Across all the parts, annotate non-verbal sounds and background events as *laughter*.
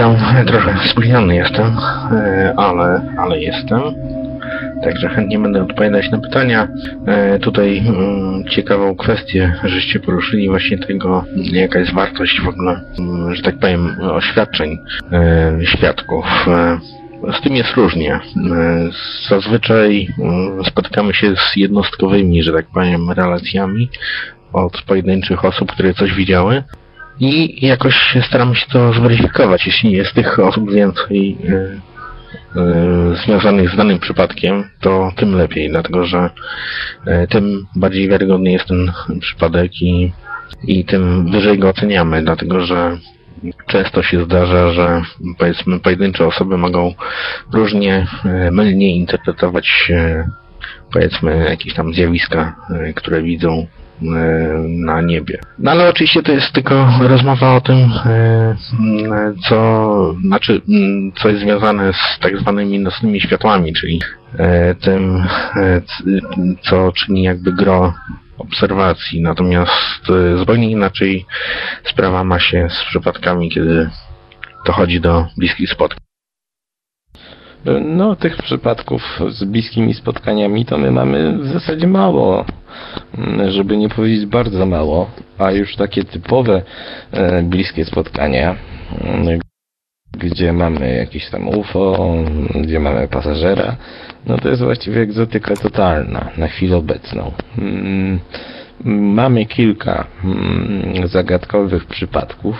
witam, *laughs* trochę spóźniony jestem, e, ale, ale jestem. Także chętnie będę odpowiadać na pytania. E, Tutaj mm, ciekawą kwestię, żeście poruszyli właśnie tego, jaka jest wartość w ogóle, mm, że tak powiem, oświadczeń e, świadków. Z tym jest różnie. Zazwyczaj mm, spotykamy się z jednostkowymi, że tak powiem, relacjami od pojedynczych osób, które coś widziały. I jakoś staramy się to zweryfikować. Jeśli jest tych osób więcej y, y, związanych z danym przypadkiem, to tym lepiej, dlatego że y, tym bardziej wiarygodny jest ten przypadek i, i tym wyżej go oceniamy, dlatego że często się zdarza, że powiedzmy pojedyncze osoby mogą różnie mylnie interpretować powiedzmy jakieś tam zjawiska, które widzą na niebie. No ale oczywiście to jest tylko rozmowa o tym, mm, co znaczy, co jest związane z tak zwanymi nocnymi światłami, czyli y, tym, co czyni jakby gro obserwacji. Natomiast zupełnie inaczej sprawa ma się z przypadkami, kiedy dochodzi do bliskich spotkań. No, tych przypadków z bliskimi spotkaniami to my mamy w zasadzie mało, Mm, żeby nie powiedzieć bardzo mało, a już takie typowe e, bliskie spotkania, mm, gdzie mamy jakieś tam UFO, gdzie mamy pasażera, no to jest właściwie egzotyka totalna na chwilę obecną. Mamy kilka mm, zagadkowych przypadków,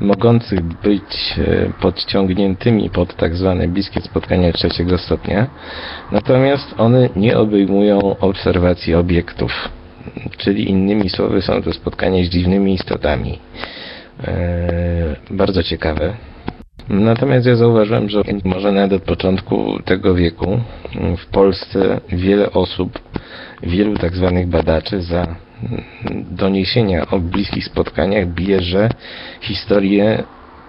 mogących być e, podciągniętymi pod tak zwane bliskie spotkania trzeciego stopnia, natomiast one nie obejmują obserwacji obiektów, czyli innymi słowy są to spotkania z dziwnymi istotami. E, bardzo ciekawe. Natomiast ja zauważyłem, że może nawet od początku tego wieku w Polsce wiele osób, wielu tak zwanych badaczy za doniesienia o bliskich spotkaniach bierze historię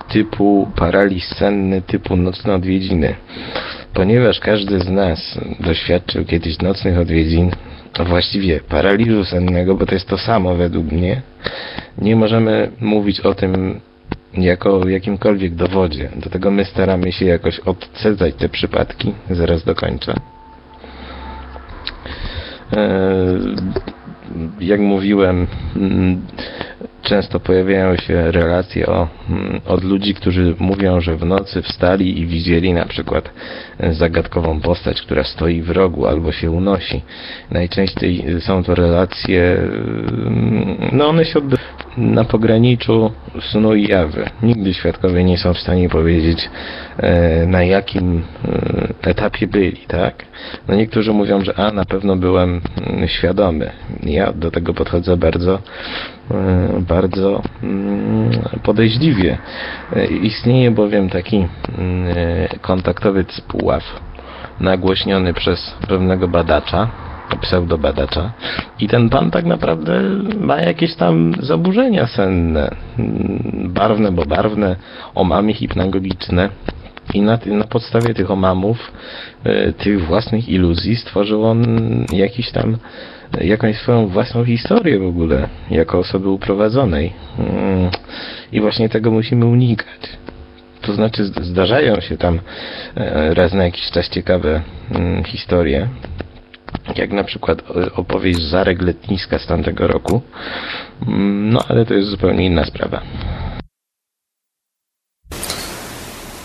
typu paraliż senny, typu nocne odwiedziny. Ponieważ każdy z nas doświadczył kiedyś nocnych odwiedzin, właściwie paraliżu sennego, bo to jest to samo według mnie, nie możemy mówić o tym jako jakimkolwiek dowodzie. Do tego my staramy się jakoś odcedzać te przypadki. Zaraz dokończę. Eee, Jak mówiłem, mm, często pojawiają się relacje o, mm, od ludzi, którzy mówią, że w nocy wstali i widzieli na przykład zagadkową postać, która stoi w rogu albo się unosi. Najczęściej są to relacje, mm, no one się odbywają na pograniczu snu i jawy. Nigdy świadkowie nie są w stanie powiedzieć, e, na jakim e, etapie byli, tak? No niektórzy mówią, że a, na pewno byłem mm, świadomy. Ja do tego podchodzę bardzo, e, bardzo mm, podejrzliwie. E, Istnieje bowiem taki mm, e, kontaktowiec puław nagłośniony przez pewnego badacza, pseudobadacza i ten pan tak naprawdę ma jakieś tam zaburzenia senne, mm, barwne, bo barwne, omamy hipnagogiczne i na, na podstawie tych omamów, e, tych własnych iluzji stworzył on jakiś tam e, jakąś swoją własną historię w ogóle, jako osoby uprowadzonej. Mm, I właśnie tego musimy unikać. To znaczy zdarzają się tam e, raz na jakiś czas ciekawe mm, historie, jak na przykład o- opowieść Zarek Letniska z tamtego roku. Mm, No ale to jest zupełnie inna sprawa.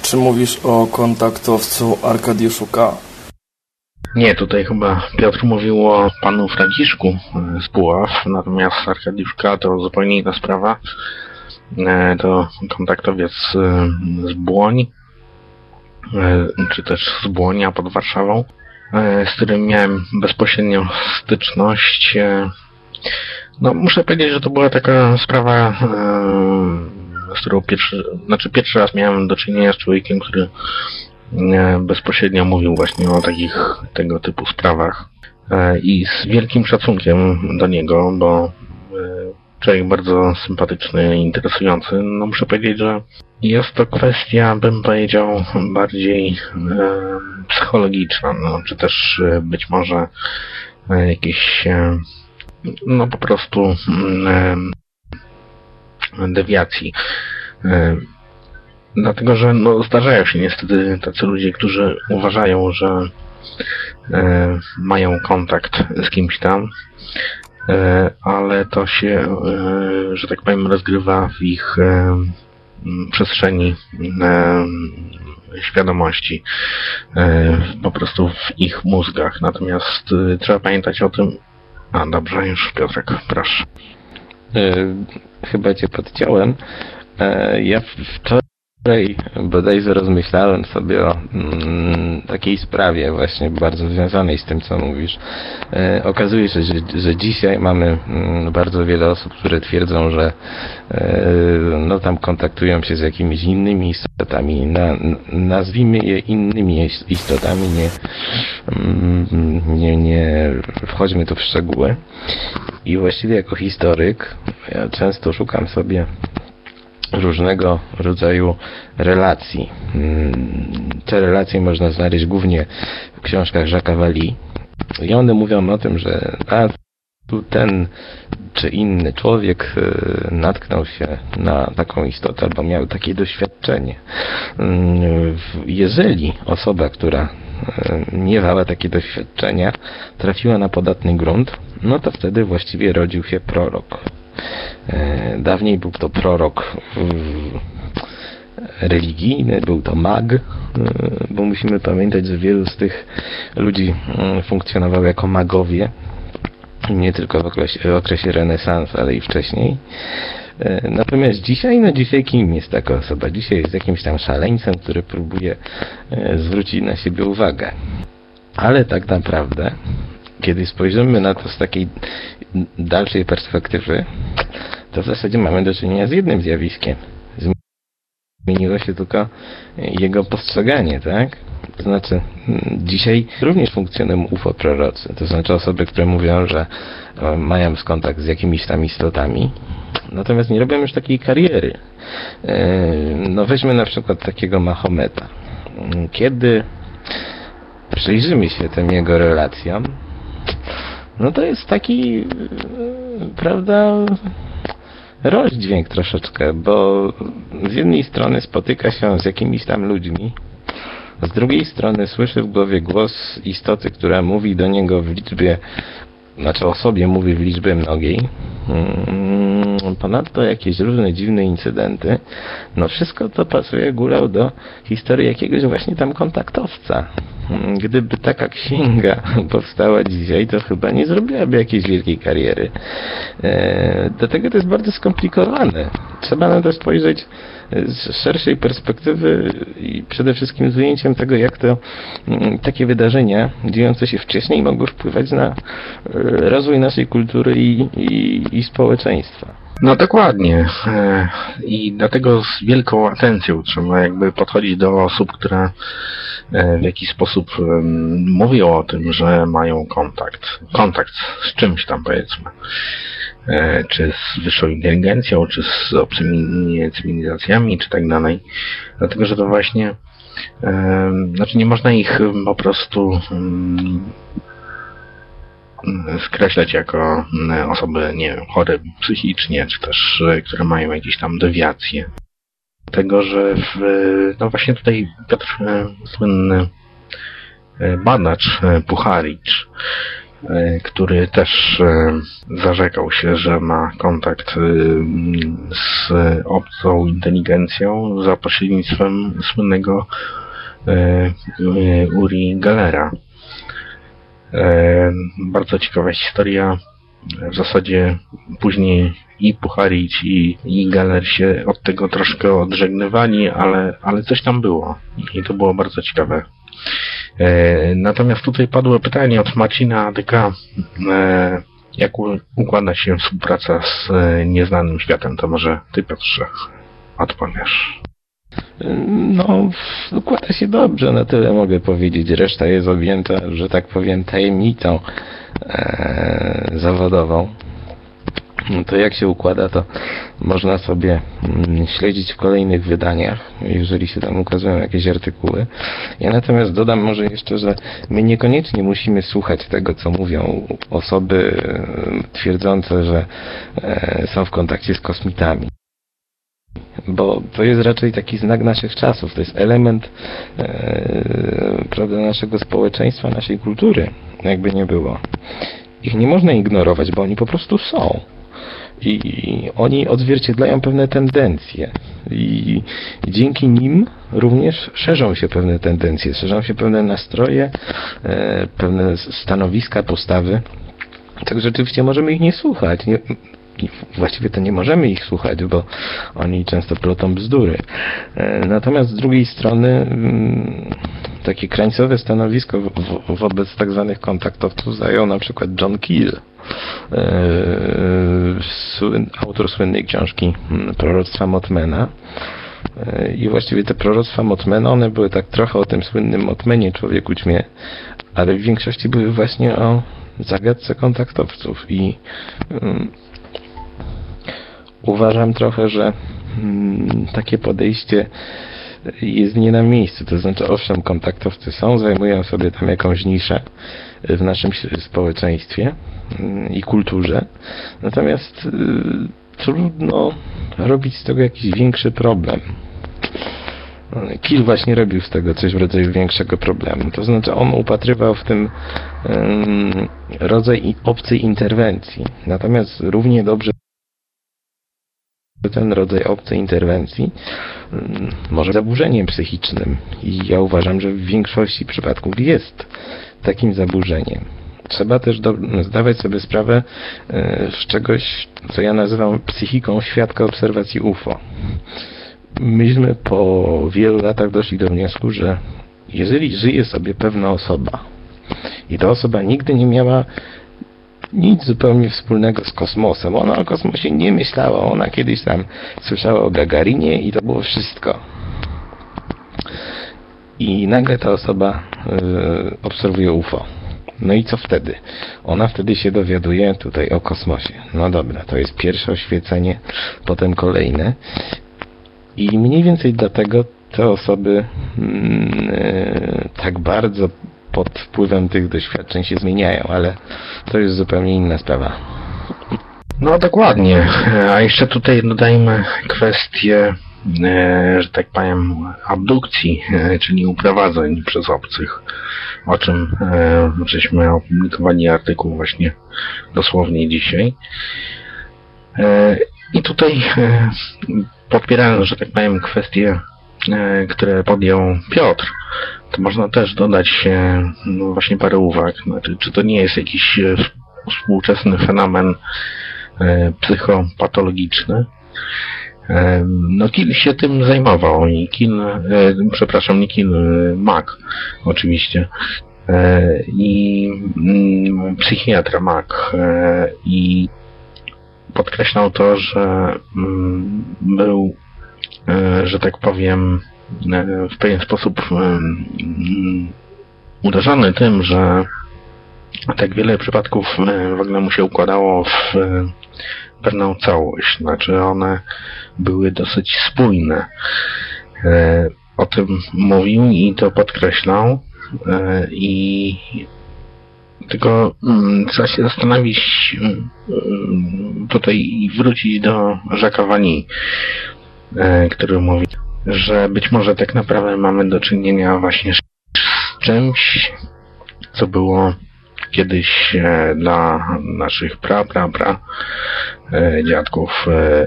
Czy mówisz o kontaktowcu Arkadiuszu K? Nie, tutaj chyba Piotr mówił o panu Franciszku e, z Puław, natomiast Arkadiuszka to zupełnie inna sprawa. E, To kontaktowiec e, z Błoń, czy też z Błonia pod Warszawą, z którym miałem bezpośrednią styczność. No, muszę powiedzieć, że to była taka sprawa, z którą pierwszy, znaczy pierwszy raz miałem do czynienia z człowiekiem, który bezpośrednio mówił właśnie o takich tego typu sprawach E, i z wielkim szacunkiem do niego, bo e, człowiek bardzo sympatyczny interesujący. No muszę powiedzieć, że jest to kwestia, bym powiedział, bardziej e, psychologiczna, no, czy też e, być może e, jakichś e, no po prostu mm, e, dewiacji. Dlatego, że no, zdarzają się niestety tacy ludzie, którzy uważają, że e, mają kontakt z kimś tam, e, ale to się, e, że tak powiem, rozgrywa w ich e, przestrzeni e, świadomości, e, po prostu w ich mózgach. Natomiast trzeba pamiętać o tym. A dobrze, już Piotrek, proszę. Chyba cię podciąłem. Ja wczoraj bodajże rozmyślałem sobie o mm, takiej sprawie właśnie bardzo związanej z tym, co mówisz. E, okazuje się, że, że dzisiaj mamy mm, bardzo wiele osób, które twierdzą, że e, no tam kontaktują się z jakimiś innymi istotami. Na, nazwijmy je innymi istotami, nie, mm, nie, nie wchodźmy tu w szczegóły. I właściwie jako historyk ja często szukam sobie różnego rodzaju relacji. Mm, Te relacje można znaleźć głównie w książkach Jacques'a Valli. I one mówią o tym, że tu ten czy inny człowiek y, natknął się na taką istotę albo miał takie doświadczenie. Mm, Jeżeli osoba, która y, miewała takie doświadczenia, trafiła na podatny grunt, no to wtedy właściwie rodził się prorok. E, Dawniej był to prorok mm, religijny, był to mag, e, bo musimy pamiętać, że wielu z tych ludzi mm, funkcjonowało jako magowie, nie tylko w okresie, w okresie renesansu, ale i wcześniej. E, Natomiast dzisiaj, no dzisiaj kim jest taka osoba? Dzisiaj jest jakimś tam szaleńcem, który próbuje zwrócić na siebie uwagę. Ale tak naprawdę, kiedy spojrzymy na to z takiej dalszej perspektywy, to w zasadzie mamy do czynienia z jednym zjawiskiem. Zmieniło się tylko jego postrzeganie, tak? To znaczy, dzisiaj również funkcjonują UFO prorocy, to znaczy osoby, które mówią, że e, mają kontakt z jakimiś tam istotami, natomiast nie robią już takiej kariery. E, No weźmy na przykład takiego Mahometa. Kiedy przyjrzymy się tym jego relacjom, no to jest taki, e, prawda, rozdźwięk troszeczkę, bo z jednej strony spotyka się z jakimiś tam ludźmi, z drugiej strony słyszy w głowie głos istoty, która mówi do niego w liczbie, znaczy o sobie mówi w liczbie mnogiej. Mm, Ponadto jakieś różne dziwne incydenty. No wszystko to pasuje górą do historii jakiegoś właśnie tam kontaktowca. Gdyby taka księga *laughs* powstała dzisiaj, to chyba nie zrobiłaby jakiejś wielkiej kariery. E, Dlatego to jest bardzo skomplikowane. Trzeba na to spojrzeć z szerszej perspektywy i przede wszystkim z ujęciem tego, jak to mm, takie wydarzenia dziejące się wcześniej mogły wpływać na e, rozwój naszej kultury i, i, i społeczeństwa. No dokładnie. E, I dlatego z wielką atencją trzeba jakby podchodzić do osób, które e, w jakiś sposób mówią o tym, że mają kontakt. Kontakt z czymś tam powiedzmy. E, Czy z wyższą inteligencją, czy z obcymi cywilizacjami, czy tak dalej. Dlatego, że to właśnie znaczy nie można ich po prostu skreślać jako mm, osoby, nie wiem, chore psychicznie, czy też, e, które mają jakieś tam dewiacje. Tego, że w, no właśnie tutaj Piotr, e, słynny e, badacz e, Pucharicz, e, który też e, zarzekał się, że ma kontakt e, z obcą inteligencją za pośrednictwem słynnego e, e, Uri Galera. Bardzo ciekawa historia. W zasadzie później i Pucharic i, i Galer się od tego troszkę odżegnywali, ale, ale coś tam było. I to było bardzo ciekawe. E, natomiast tutaj padło pytanie od Marcina ADK. E, jak układa się współpraca z e, nieznanym światem? To może ty Piotrze odpowiesz. No, układa się dobrze, na tyle mogę powiedzieć. Reszta jest objęta, że tak powiem, tajemnicą e, zawodową. to jak się układa, to można sobie mm, śledzić w kolejnych wydaniach, jeżeli się tam ukazują jakieś artykuły. Ja natomiast dodam może jeszcze, że my niekoniecznie musimy słuchać tego, co mówią osoby e, twierdzące, że e, są w kontakcie z kosmitami bo to jest raczej taki znak naszych czasów, to jest element e, prawda, naszego społeczeństwa, naszej kultury, jakby nie było. Ich nie można ignorować, bo oni po prostu są. I oni odzwierciedlają pewne tendencje. I dzięki nim również szerzą się pewne tendencje, szerzą się pewne nastroje, e, pewne stanowiska, postawy. Tak rzeczywiście możemy ich nie słuchać. Nie, właściwie to nie możemy ich słuchać, bo oni często plotą bzdury. E, natomiast z drugiej strony mm, takie krańcowe stanowisko wobec tak zwanych kontaktowców zajął na przykład John Keel, e, autor słynnej książki mm, Proroctwa Motmana. E, I właściwie te proroctwa Motmana, one były tak trochę o tym słynnym Motmenie, człowieku ćmie, ale w większości były właśnie o zagadce kontaktowców i mm, uważam trochę, że mm, takie podejście jest nie na miejscu. To znaczy, owszem, kontaktowcy są, zajmują sobie tam jakąś niszę w naszym społeczeństwie mm, i kulturze. Natomiast y, trudno robić z tego jakiś większy problem. Kill właśnie robił z tego coś w rodzaju większego problemu. To znaczy on upatrywał w tym rodzaj obcej interwencji. Natomiast równie dobrze ten rodzaj obcej interwencji mm, może zaburzeniem psychicznym i ja uważam, że w większości przypadków jest takim zaburzeniem. Trzeba też do, zdawać sobie sprawę e, z czegoś, co ja nazywam psychiką świadka obserwacji UFO. Myśmy po wielu latach doszli do wniosku, że jeżeli żyje sobie pewna osoba i ta osoba nigdy nie miała nic zupełnie wspólnego z kosmosem. Ona o kosmosie nie myślała. Ona kiedyś tam słyszała o Gagarinie i to było wszystko. I nagle ta osoba yy, obserwuje UFO. No i co wtedy? Ona wtedy się dowiaduje tutaj o kosmosie. No dobra, to jest pierwsze oświecenie, potem kolejne. I mniej więcej dlatego te osoby yy, tak bardzo pod wpływem tych doświadczeń się zmieniają, ale to jest zupełnie inna sprawa. No dokładnie. A jeszcze tutaj dodajmy kwestię, e, że tak powiem, abdukcji, e, czyli uprowadzeń przez obcych, o czym e, żeśmy opublikowali artykuł właśnie dosłownie dzisiaj. I tutaj popierając, że tak powiem, kwestie, które podjął Piotr, to można też dodać no właśnie parę uwag. Znaczy, czy to nie jest jakiś e, współczesny fenomen e, psychopatologiczny? E, no Kill się tym zajmował i Kill, przepraszam, nie Kill, Mac oczywiście i mm, psychiatra Mac i podkreślał to, że mm, był, że tak powiem, w pewien sposób uderzony tym, że tak wiele przypadków w ogóle mu się układało w pewną całość. Znaczy one były dosyć spójne. E, o tym mówił i to podkreślał e, i tylko mm, trzeba się zastanowić mm, tutaj i wrócić do Jacques'a e, który mówi że być może tak naprawdę mamy do czynienia właśnie z czymś, co było kiedyś e, dla naszych pra, pra, pra e, dziadków e,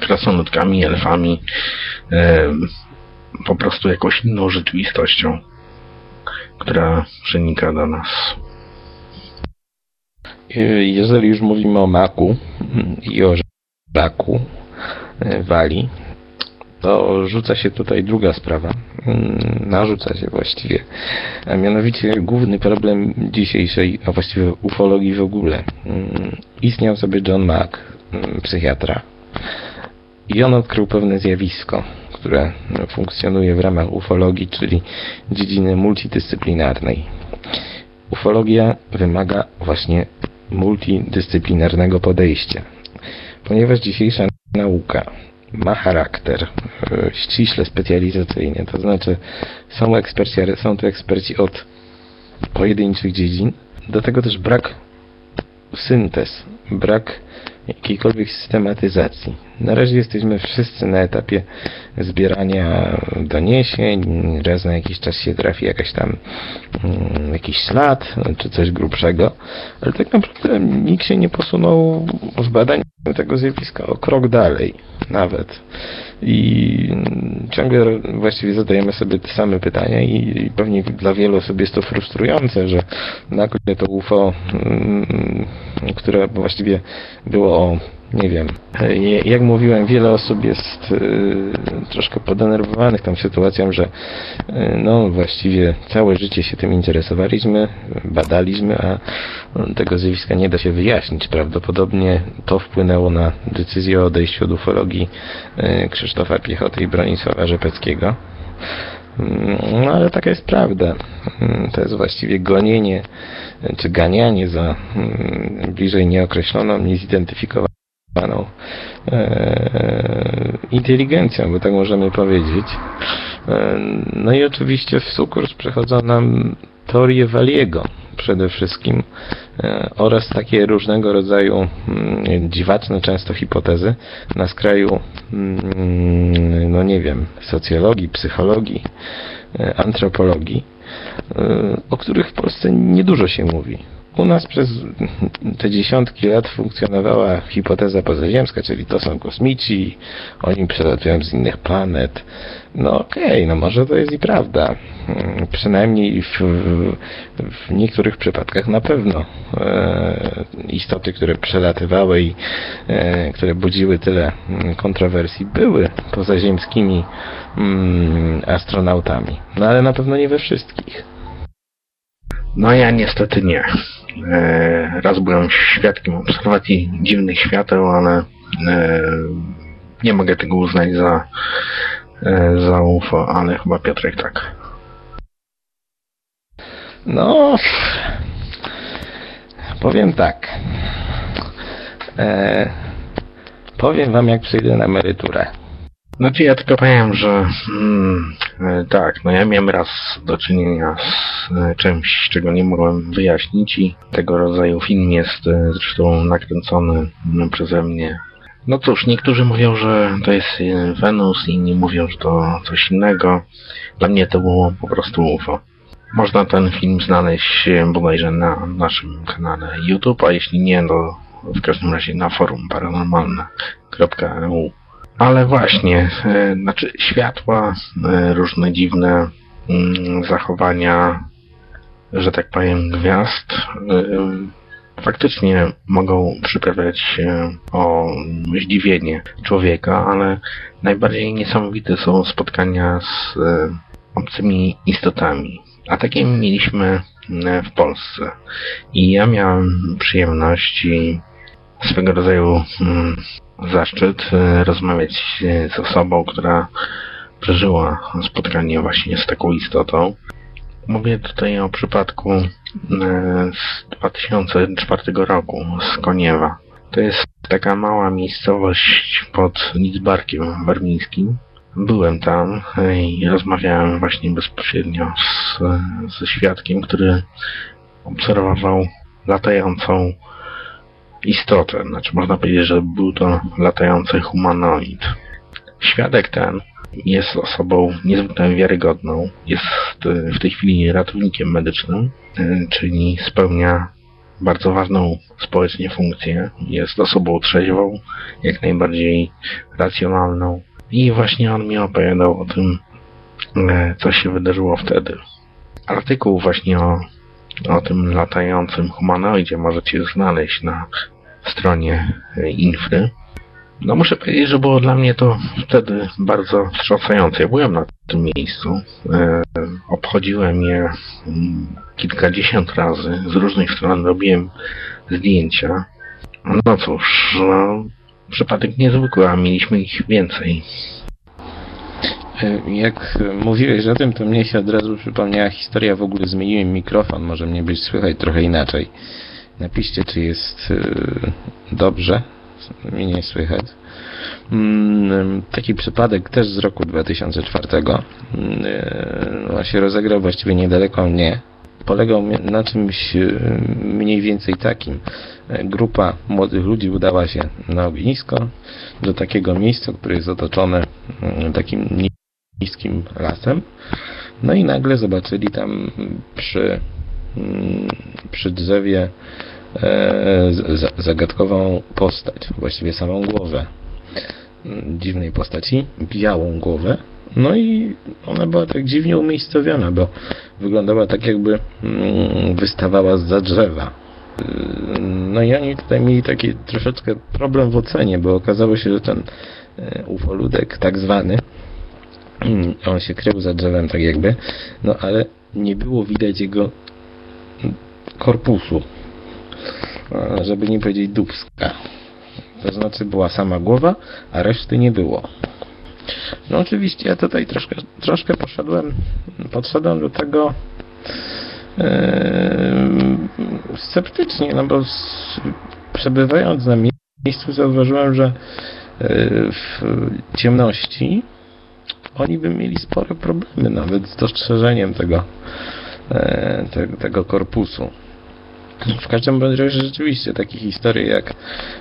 krasnoludkami, elfami, po prostu jakąś inną rzeczywistością, która przenika do nas. Jeżeli już mówimy o maku i o żaku wali, to rzuca się tutaj druga sprawa. Mm, narzuca się właściwie. A mianowicie główny problem dzisiejszej, a właściwie ufologii w ogóle. Mm, istniał sobie John Mack, mm, psychiatra. I on odkrył pewne zjawisko, które funkcjonuje w ramach ufologii, czyli dziedziny multidyscyplinarnej. Ufologia wymaga właśnie multidyscyplinarnego podejścia. Ponieważ dzisiejsza nauka ma charakter e, ściśle specjalizacyjny, to znaczy są, eksperci, są to eksperci od pojedynczych dziedzin, do tego też brak syntez, brak jakiejkolwiek systematyzacji. Na razie jesteśmy wszyscy na etapie zbierania doniesień, raz na jakiś czas się trafi jakaś tam mm, jakiś ślad, czy coś grubszego, ale tak naprawdę nikt się nie posunął w badaniu tego zjawiska o krok dalej nawet. I ciągle właściwie zadajemy sobie te same pytania i, pewnie dla wielu osób jest to frustrujące, że nagle to UFO, mm, które właściwie było o nie wiem. Jak mówiłem, wiele osób jest y, troszkę podenerwowanych tą sytuacją, że y, no właściwie całe życie się tym interesowaliśmy, badaliśmy, a tego zjawiska nie da się wyjaśnić. Prawdopodobnie to wpłynęło na decyzję o odejściu od ufologii y, Krzysztofa Piechoty i Bronisława Rzepeckiego. No ale taka jest prawda. To jest właściwie gonienie, czy ganianie za bliżej nieokreśloną, niezidentyfikowaną paną e, inteligencją, bo tak możemy powiedzieć. E, no i oczywiście w sukurs przechodzą nam teorie Waliego przede wszystkim e, oraz takie różnego rodzaju mm, dziwaczne często hipotezy na skraju mm, no nie wiem, socjologii, psychologii, e, antropologii, e, o których w Polsce niedużo się mówi. U nas przez te dziesiątki lat funkcjonowała hipoteza pozaziemska, czyli to są kosmici, oni przelatują z innych planet. No okej, okay, no może to jest i prawda. Hmm, przynajmniej w, w niektórych przypadkach na pewno e, istoty, które przelatywały i e, które budziły tyle kontrowersji, były pozaziemskimi mm, astronautami. No ale na pewno nie we wszystkich. No ja niestety nie. E, raz byłem świadkiem obserwacji dziwnych świateł, ale e, nie mogę tego uznać za, e, za UFO, ale chyba Piotrek tak. No, powiem tak. E, powiem wam, jak przyjdę na emeryturę. Znaczy ja tylko powiem, że mm, e, tak, no ja miałem raz do czynienia z e, czymś, czego nie mogłem wyjaśnić i tego rodzaju film jest e, zresztą nakręcony mm, przeze mnie. No cóż, niektórzy mówią, że to jest Wenus, inni mówią, że to coś innego. Dla mnie to było po prostu UFO. Można ten film znaleźć bodajże na naszym kanale YouTube, a jeśli nie, to w każdym razie na forum paranormalne.eu. Ale właśnie, e, znaczy światła, e, różne dziwne mm, zachowania, że tak powiem, gwiazd, e, faktycznie mogą przyprawiać o zdziwienie człowieka, ale najbardziej niesamowite są spotkania z obcymi istotami. A takie mieliśmy w Polsce. I ja miałem przyjemność i swego rodzaju mm, zaszczyt e, rozmawiać z osobą, która przeżyła spotkanie właśnie z taką istotą. Mówię tutaj o przypadku e, z 2004 roku z Koniewa. To jest taka mała miejscowość pod Lidzbarkiem Warmińskim. Byłem tam i rozmawiałem właśnie bezpośrednio z, ze świadkiem, który obserwował latającą istotę. Znaczy można powiedzieć, że był to latający humanoid. Świadek ten jest osobą niezwykle wiarygodną. Jest w tej chwili ratownikiem medycznym, e, czyli spełnia bardzo ważną społecznie funkcję. Jest osobą trzeźwą, jak najbardziej racjonalną. I właśnie on mi opowiadał o tym, e, co się wydarzyło wtedy. Artykuł właśnie o, o tym latającym humanoidzie możecie znaleźć na stronie e, Infry. No muszę powiedzieć, że było dla mnie to wtedy bardzo wstrząsające. Ja byłem na tym miejscu, e, obchodziłem je mm, kilkadziesiąt razy, z różnych stron robiłem zdjęcia. No cóż, no, przypadek niezwykły, a mieliśmy ich więcej. E, jak mówiłeś o tym, to mnie się od razu przypomniała historia, w ogóle zmieniłem mikrofon, może mnie być słychać trochę inaczej. Napiszcie, czy jest dobrze. Mnie nie słychać. Mm, taki przypadek też z roku 2004 mm, się rozegrał właściwie niedaleko mnie. Polegał na czymś mniej więcej takim. Grupa młodych ludzi udała się na ognisko do takiego miejsca, które jest otoczone mm, takim niskim lasem. No i nagle zobaczyli tam przy, przy drzewie e, zagadkową postać, właściwie samą głowę dziwnej postaci, białą głowę. No i ona była tak dziwnie umiejscowiona, bo wyglądała tak jakby mm, wystawała za drzewa. No i oni tutaj mieli taki troszeczkę problem w ocenie, bo okazało się, że ten e, ufoludek tak zwany, mm, on się krył za drzewem tak jakby, no ale nie było widać jego korpusu, żeby nie powiedzieć dubska. To znaczy była sama głowa, a reszty nie było. No oczywiście ja tutaj troszkę, troszkę poszedłem, podszedłem do tego yy, sceptycznie, no bo z, przebywając na miejscu zauważyłem, że yy, w ciemności oni by mieli spore problemy nawet z dostrzeżeniem tego, te, tego korpusu. W każdym razie rzeczywiście takie historie jak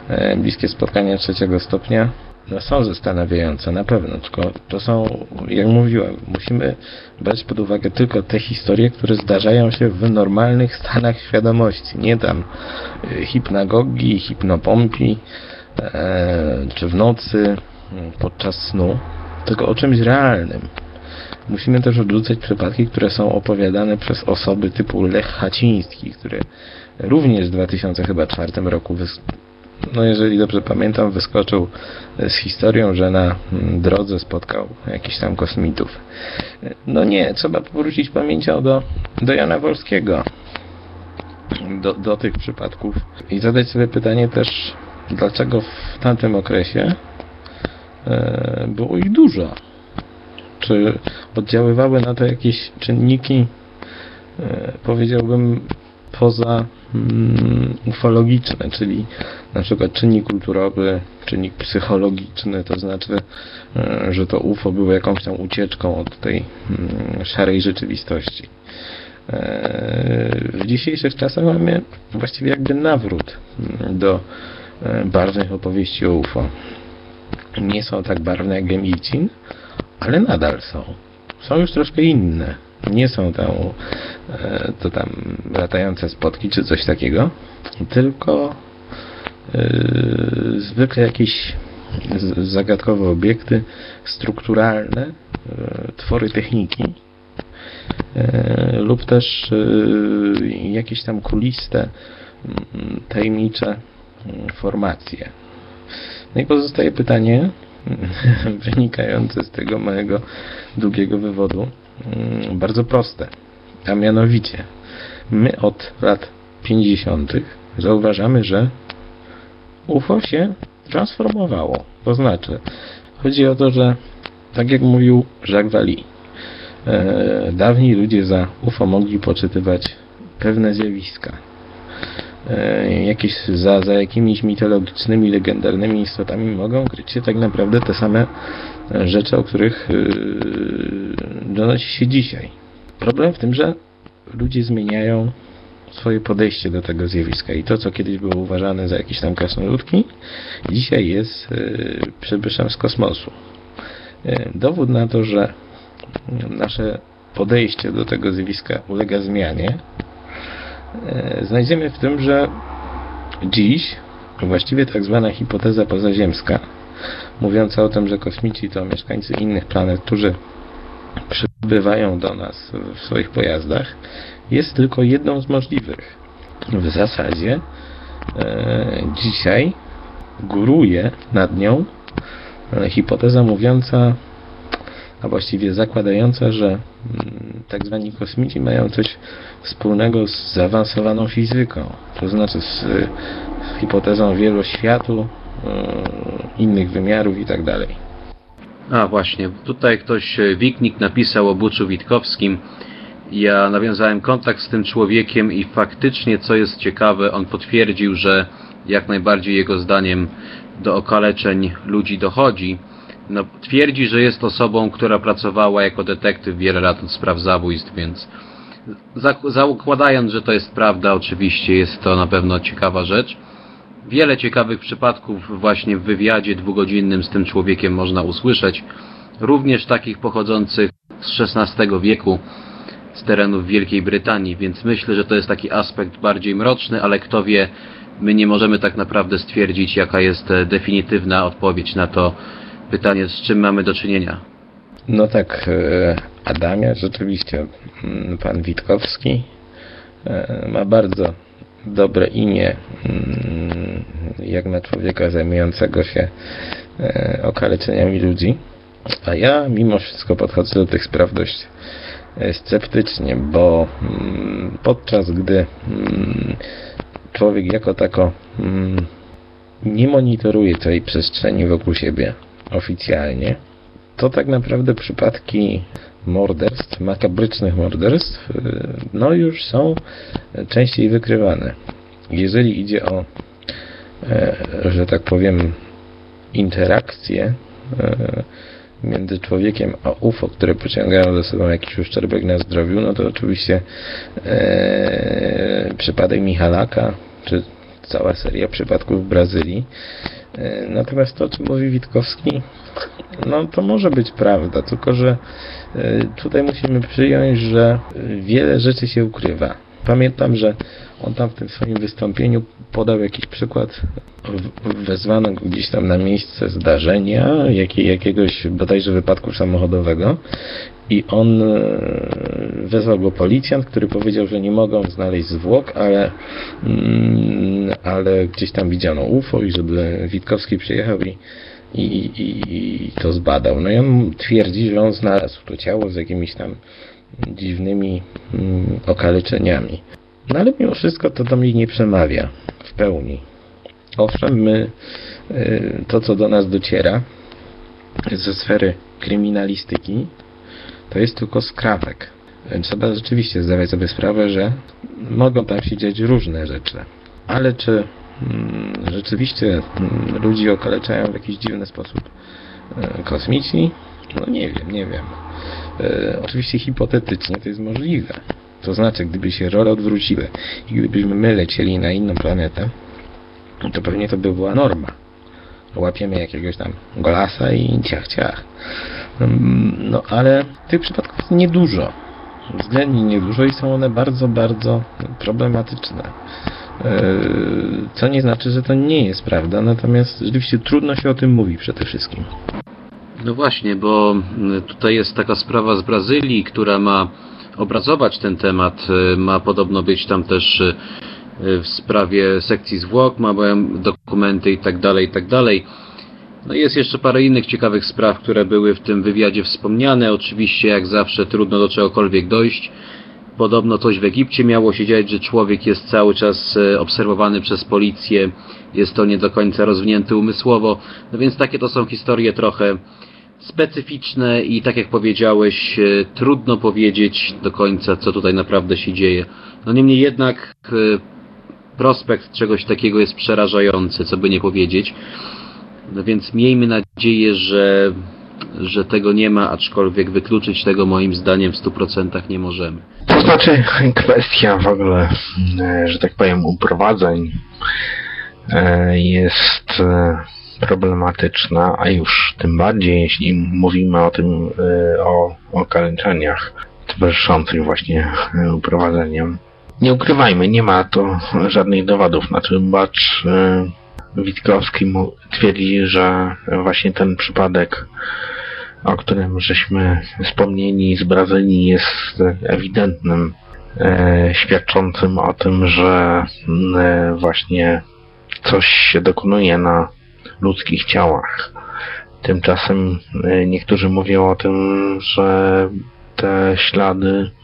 e, bliskie spotkania trzeciego stopnia no są zastanawiające, na pewno, tylko to są, jak mówiłem, musimy brać pod uwagę tylko te historie, które zdarzają się w normalnych stanach świadomości, nie tam e, hipnagogi, hipnopompi, e, czy w nocy, podczas snu, tylko o czymś realnym. Musimy też odrzucać przypadki, które są opowiadane przez osoby typu Lech Haciński, który również w 2004 roku, no jeżeli dobrze pamiętam, wyskoczył z historią, że na mm, drodze spotkał jakichś tam kosmitów. No nie, trzeba powrócić pamięcią do, do Jana Wolskiego, do, do tych przypadków i zadać sobie pytanie też, dlaczego w tamtym okresie e, było ich dużo. Czy oddziaływały na to jakieś czynniki, e, powiedziałbym, poza mm, ufologiczne, czyli na przykład czynnik kulturowy, czynnik psychologiczny, to znaczy, e, że to UFO było jakąś tam ucieczką od tej mm, szarej rzeczywistości. E, w dzisiejszych czasach mamy właściwie jakby nawrót mm, do barwnych opowieści o UFO. Nie są tak barwne jak Gemilcin, ale nadal są. Są już troszkę inne nie są tam e, to tam latające spotki czy coś takiego, tylko e, zwykle jakieś zagadkowe obiekty strukturalne, e, twory techniki lub też jakieś tam kuliste, tajemnicze formacje. No i pozostaje pytanie *laughs* wynikające z tego mojego długiego wywodu, Mm, bardzo proste. A mianowicie, my od lat 50. zauważamy, że UFO się transformowało. To znaczy, chodzi o to, że tak jak mówił Jacques Vallée, e, dawni ludzie za UFO mogli poczytywać pewne zjawiska. E, jakieś, za, za jakimiś mitologicznymi, legendarnymi istotami mogą kryć się tak naprawdę te same rzeczy, o których yy, donosi się dzisiaj. Problem w tym, że ludzie zmieniają swoje podejście do tego zjawiska i to, co kiedyś było uważane za jakieś tam krasnoludki, dzisiaj jest przybyszem z kosmosu. Dowód na to, że nasze podejście do tego zjawiska ulega zmianie, znajdziemy w tym, że dziś właściwie tak zwana hipoteza pozaziemska mówiąca o tym, że kosmici to mieszkańcy innych planet, którzy przybywają do nas w swoich pojazdach, jest tylko jedną z możliwych. W zasadzie e, dzisiaj góruje nad nią e, hipoteza mówiąca, a właściwie zakładająca, że mm, tak zwani kosmici mają coś wspólnego z zaawansowaną fizyką, to znaczy z, hipotezą wieloświatu, E, innych wymiarów i tak. A właśnie, tutaj ktoś, e, Wiknik napisał o Buczu Witkowskim. Ja nawiązałem kontakt z tym człowiekiem i faktycznie, co jest ciekawe, on potwierdził, że jak najbardziej jego zdaniem do okaleczeń ludzi dochodzi. No, twierdzi, że jest osobą, która pracowała jako detektyw wiele lat od spraw zabójstw, więc zakładając, że to jest prawda, oczywiście jest to na pewno ciekawa rzecz. Wiele ciekawych przypadków właśnie w wywiadzie dwugodzinnym z tym człowiekiem można usłyszeć, również takich pochodzących z XVI wieku, z terenów Wielkiej Brytanii, więc myślę, że to jest taki aspekt bardziej mroczny, ale kto wie, my nie możemy tak naprawdę stwierdzić, jaka jest e, definitywna odpowiedź na to pytanie, z czym mamy do czynienia. No tak, e, Adamie, rzeczywiście mm, pan Witkowski e, ma bardzo dobre imię mm, jak na człowieka zajmującego się okaleczeniami ludzi. A ja mimo wszystko podchodzę do tych spraw dość sceptycznie, bo mm, podczas gdy człowiek jako tako nie monitoruje tej przestrzeni wokół siebie oficjalnie, to tak naprawdę przypadki morderstw, makabrycznych morderstw, y, no już są częściej wykrywane. Jeżeli idzie o, e, że tak powiem, interakcje między człowiekiem a UFO, które pociągają za sobą jakiś uszczerbek na zdrowiu, no to oczywiście przypadek Michalaka, czy cała seria przypadków w Brazylii. E, natomiast to, o czym mówi Witkowski, no to może być prawda, tylko że e, tutaj musimy przyjąć, że wiele rzeczy się ukrywa. Pamiętam, że on tam w tym swoim wystąpieniu podał jakiś przykład, wezwano go gdzieś tam na miejsce zdarzenia, jakiegoś bodajże wypadku samochodowego i on e, wezwał go policjant, który powiedział, że nie mogą znaleźć zwłok, ale, mm, ale gdzieś tam widziano UFO i żeby Witkowski przyjechał i, i, i, i to zbadał. No i on twierdzi, że on znalazł to ciało z jakimiś tam dziwnymi mm, okaleczeniami. No ale mimo wszystko to do mnie nie przemawia w pełni. Owszem, my y, to co do nas dociera ze sfery kryminalistyki to jest tylko skrawek. Trzeba rzeczywiście zdawać sobie sprawę, że mogą tam się dziać różne rzeczy. Ale czy mm, rzeczywiście mm, ludzi okaleczają w jakiś dziwny sposób y, kosmici? No nie wiem, nie wiem. E, oczywiście hipotetycznie to jest możliwe. To znaczy, gdyby się role odwróciły i gdybyśmy my lecieli na inną planetę, to pewnie to by była norma. Łapiemy jakiegoś tam golasa i ciach, ciach. Mm, no ale tych przypadków jest niedużo. Względnie niedużo i są one bardzo, bardzo problematyczne. E, co nie znaczy, że to nie jest prawda, natomiast rzeczywiście trudno się o tym mówi przede wszystkim. No właśnie, bo mm, tutaj jest taka sprawa z Brazylii, która ma obrazować ten temat. Y, ma podobno być tam też y, y, w sprawie sekcji zwłok, ma dokumenty i tak dalej, i tak. No jest jeszcze parę innych ciekawych spraw, które były w tym wywiadzie wspomniane. Oczywiście, jak zawsze, trudno do czegokolwiek dojść. Podobno coś w Egipcie miało się dziać, że człowiek jest cały czas obserwowany przez policję. Jest to nie do końca rozwinięty umysłowo. No więc takie to są historie trochę specyficzne i tak jak powiedziałeś, e, trudno powiedzieć do końca, co tutaj naprawdę się dzieje. No niemniej jednak prospekt czegoś takiego jest przerażający, co by nie powiedzieć. No więc miejmy nadzieję, że, że tego nie ma, aczkolwiek wykluczyć tego moim zdaniem w 100% nie możemy. To znaczy kwestia w ogóle, e, że tak powiem, uprowadzeń jest problematyczna, a już tym bardziej jeśli mówimy o tym, o okaleczeniach towarzyszących właśnie uprowadzeniem. Nie ukrywajmy, nie ma to żadnych dowodów na tym, bacz y, Witkowski twierdzi, że właśnie ten przypadek, o którym żeśmy wspomnieli z Brazylii jest ewidentnym świadczącym o tym, że właśnie coś się dokonuje na ludzkich ciałach. Tymczasem e, niektórzy mówią o tym, że te ślady e,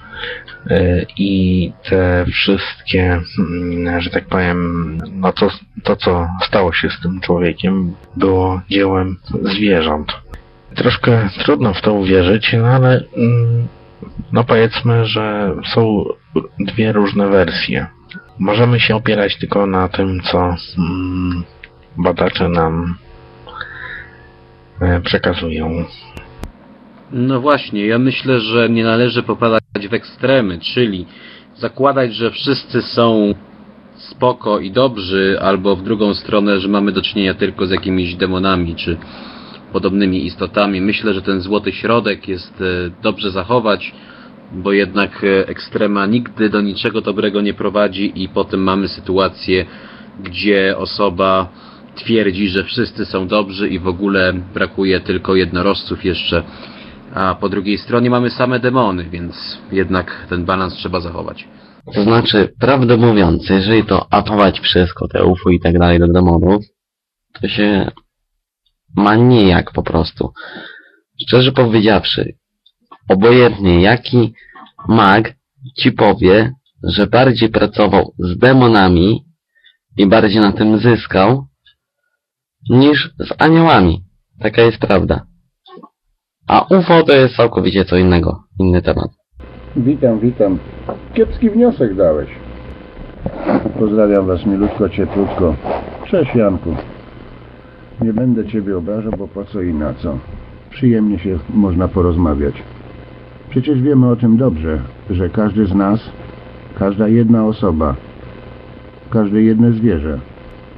i te wszystkie, mm, że tak powiem, no to, to co stało się z tym człowiekiem, było dziełem zwierząt. Troszkę trudno w to uwierzyć, no ale mm, no powiedzmy, że są dwie różne wersje. Możemy się opierać tylko na tym, co mm, badacze nam e, przekazują. No właśnie, ja myślę, że nie należy popadać w ekstremy, czyli zakładać, że wszyscy są spoko i dobrzy, albo w drugą stronę, że mamy do czynienia tylko z jakimiś demonami czy podobnymi istotami. Myślę, że ten złoty środek jest e, dobrze zachować, bo jednak e, ekstrema nigdy do niczego dobrego nie prowadzi i potem mamy sytuację, gdzie osoba twierdzi, że wszyscy są dobrzy i w ogóle brakuje tylko jednorożców jeszcze, a po drugiej stronie mamy same demony, więc jednak ten balans trzeba zachować. To znaczy, prawdę mówiąc, jeżeli to apować wszystko, te UFO i tak dalej do demonów, to się ma nijak po prostu. Szczerze powiedziawszy, obojętnie jaki mag ci powie, że bardziej pracował z demonami i bardziej na tym zyskał, niż z aniołami. Taka jest prawda. A UFO to jest całkowicie co innego, inny temat. Witam, witam. Kiepski wniosek dałeś. Pozdrawiam Was milutko, cieplutko. Cześć Janku. Nie będę Ciebie obrażał, bo po co i na co. Przyjemnie się można porozmawiać. Przecież wiemy o tym dobrze, że każdy z nas, każda jedna osoba, każde jedno zwierzę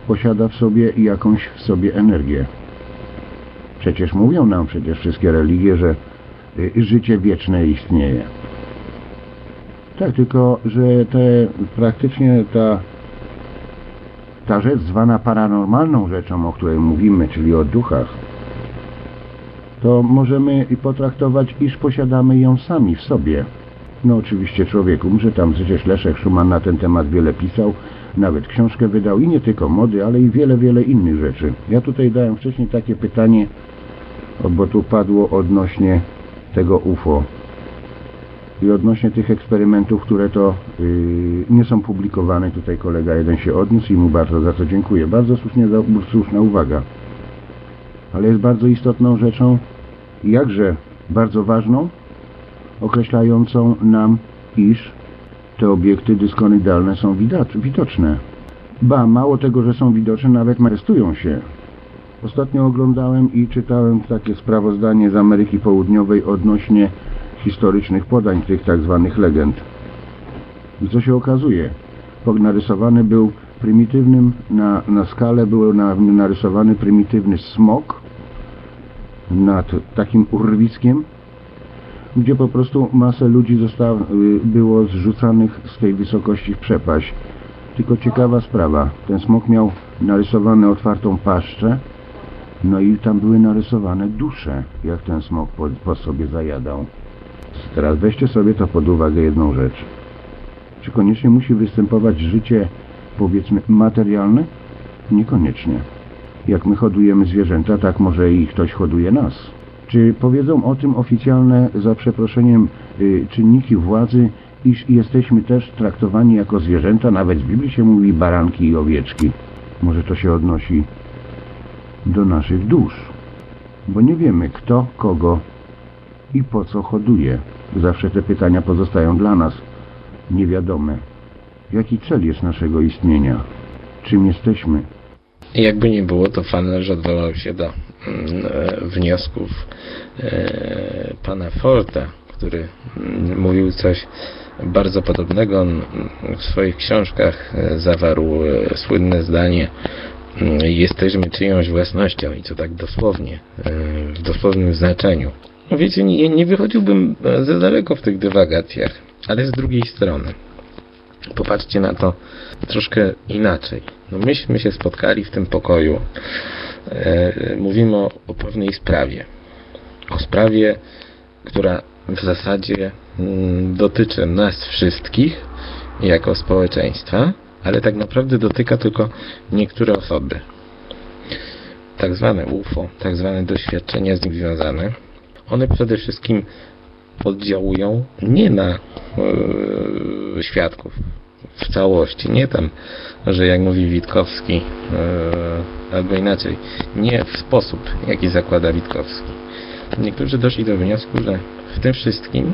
posiada w sobie jakąś w sobie energię. Przecież mówią nam przecież wszystkie religie, że y, życie wieczne istnieje. Tak, tylko że te praktycznie ta, ta rzecz zwana paranormalną rzeczą, o której mówimy, czyli o duchach, to możemy i potraktować, iż posiadamy ją sami w sobie. No oczywiście człowiek umrze, tam przecież Leszek Szuman na ten temat wiele pisał, nawet książkę wydał i nie tylko mody, ale i wiele, wiele innych rzeczy. Ja tutaj dałem wcześniej takie pytanie, bo tu padło odnośnie tego UFO i odnośnie tych eksperymentów, które to yy, nie są publikowane. Tutaj kolega jeden się odniósł i mu bardzo za to dziękuję. Bardzo słusznie, słuszna uwaga. Ale jest bardzo istotną rzeczą, jakże bardzo ważną, określającą nam, iż te obiekty dyskonydalne są widocz, widoczne. Ba, mało tego, że są widoczne, nawet manifestują się. Ostatnio oglądałem i czytałem takie sprawozdanie z Ameryki Południowej odnośnie historycznych podań tych tak zwanych legend. I co się okazuje? Narysowany był prymitywnym, na, na skalę był na, narysowany prymitywny smok nad takim urwiskiem, gdzie po prostu masę ludzi zostało, było zrzucanych z tej wysokości w przepaść. Tylko ciekawa sprawa, ten smok miał narysowane otwartą paszczę, no i tam były narysowane dusze, jak ten smok po, po sobie zajadał. Teraz weźcie sobie to pod uwagę jedną rzecz. Czy koniecznie musi występować życie, powiedzmy, materialne? Niekoniecznie. Jak my hodujemy zwierzęta, tak może i ktoś hoduje nas. Czy powiedzą o tym oficjalne, za przeproszeniem, y, czynniki władzy, iż jesteśmy też traktowani jako zwierzęta? Nawet w Biblii się mówi baranki i owieczki. Może to się odnosi do naszych dusz. Bo nie wiemy, kto kogo i po co hoduje. Zawsze te pytania pozostają dla nas niewiadome. Jaki cel jest naszego istnienia? Czym jesteśmy? Jakby nie było, to Fanlerz odwołał się do mm, e, wniosków e, pana Forta, który mm, mówił coś bardzo podobnego. On w swoich książkach e, zawarł słynne zdanie jesteśmy czyjąś własnością i co tak dosłownie, e, w dosłownym znaczeniu. No wiecie, nie, nie wychodziłbym e, za daleko w tych dywagacjach, ale z drugiej strony popatrzcie na to troszkę inaczej. No myśmy się spotkali w tym pokoju. E, mówimy o, o pewnej sprawie. O sprawie, która w zasadzie mm, dotyczy nas wszystkich jako społeczeństwa, ale tak naprawdę dotyka tylko niektóre osoby. Tak zwane UFO, tak zwane doświadczenia z nim związane, one przede wszystkim oddziałują nie na e, świadków w całości, nie tam, że jak mówi Witkowski, e, albo inaczej, nie w sposób, jaki zakłada Witkowski. Niektórzy doszli do wniosku, że w tym wszystkim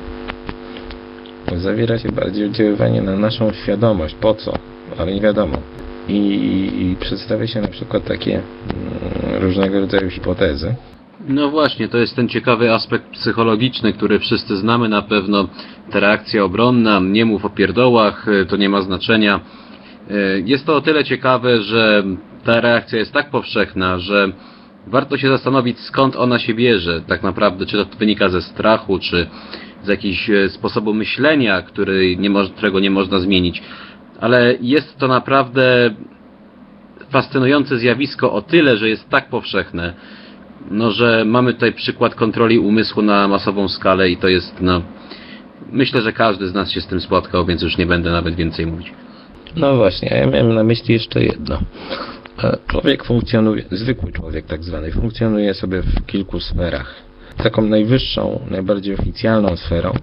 Zawiera się bardziej oddziaływanie na naszą świadomość. Po co? Ale nie wiadomo. I, i przedstawia się na przykład takie mm, różnego rodzaju hipotezy. No właśnie, to jest ten ciekawy aspekt psychologiczny, który wszyscy znamy na pewno. Ta reakcja obronna, nie mów o pierdołach, y, to nie ma znaczenia. Y, Jest to o tyle ciekawe, że ta reakcja jest tak powszechna, że warto się zastanowić skąd ona się bierze tak naprawdę, czy to wynika ze strachu, czy z jakiegoś e, sposobu myślenia, który nie którego nie można zmienić. Ale jest to naprawdę fascynujące zjawisko o tyle, że jest tak powszechne, no że mamy tutaj przykład kontroli umysłu na masową skalę i to jest, no, myślę, że każdy z nas się z tym spotkał, więc już nie będę nawet więcej mówić. No właśnie, ja miałem na myśli jeszcze jedno. E, Człowiek funkcjonuje, zwykły człowiek tak zwany, funkcjonuje sobie w kilku sferach. Taką najwyższą, najbardziej oficjalną sferą,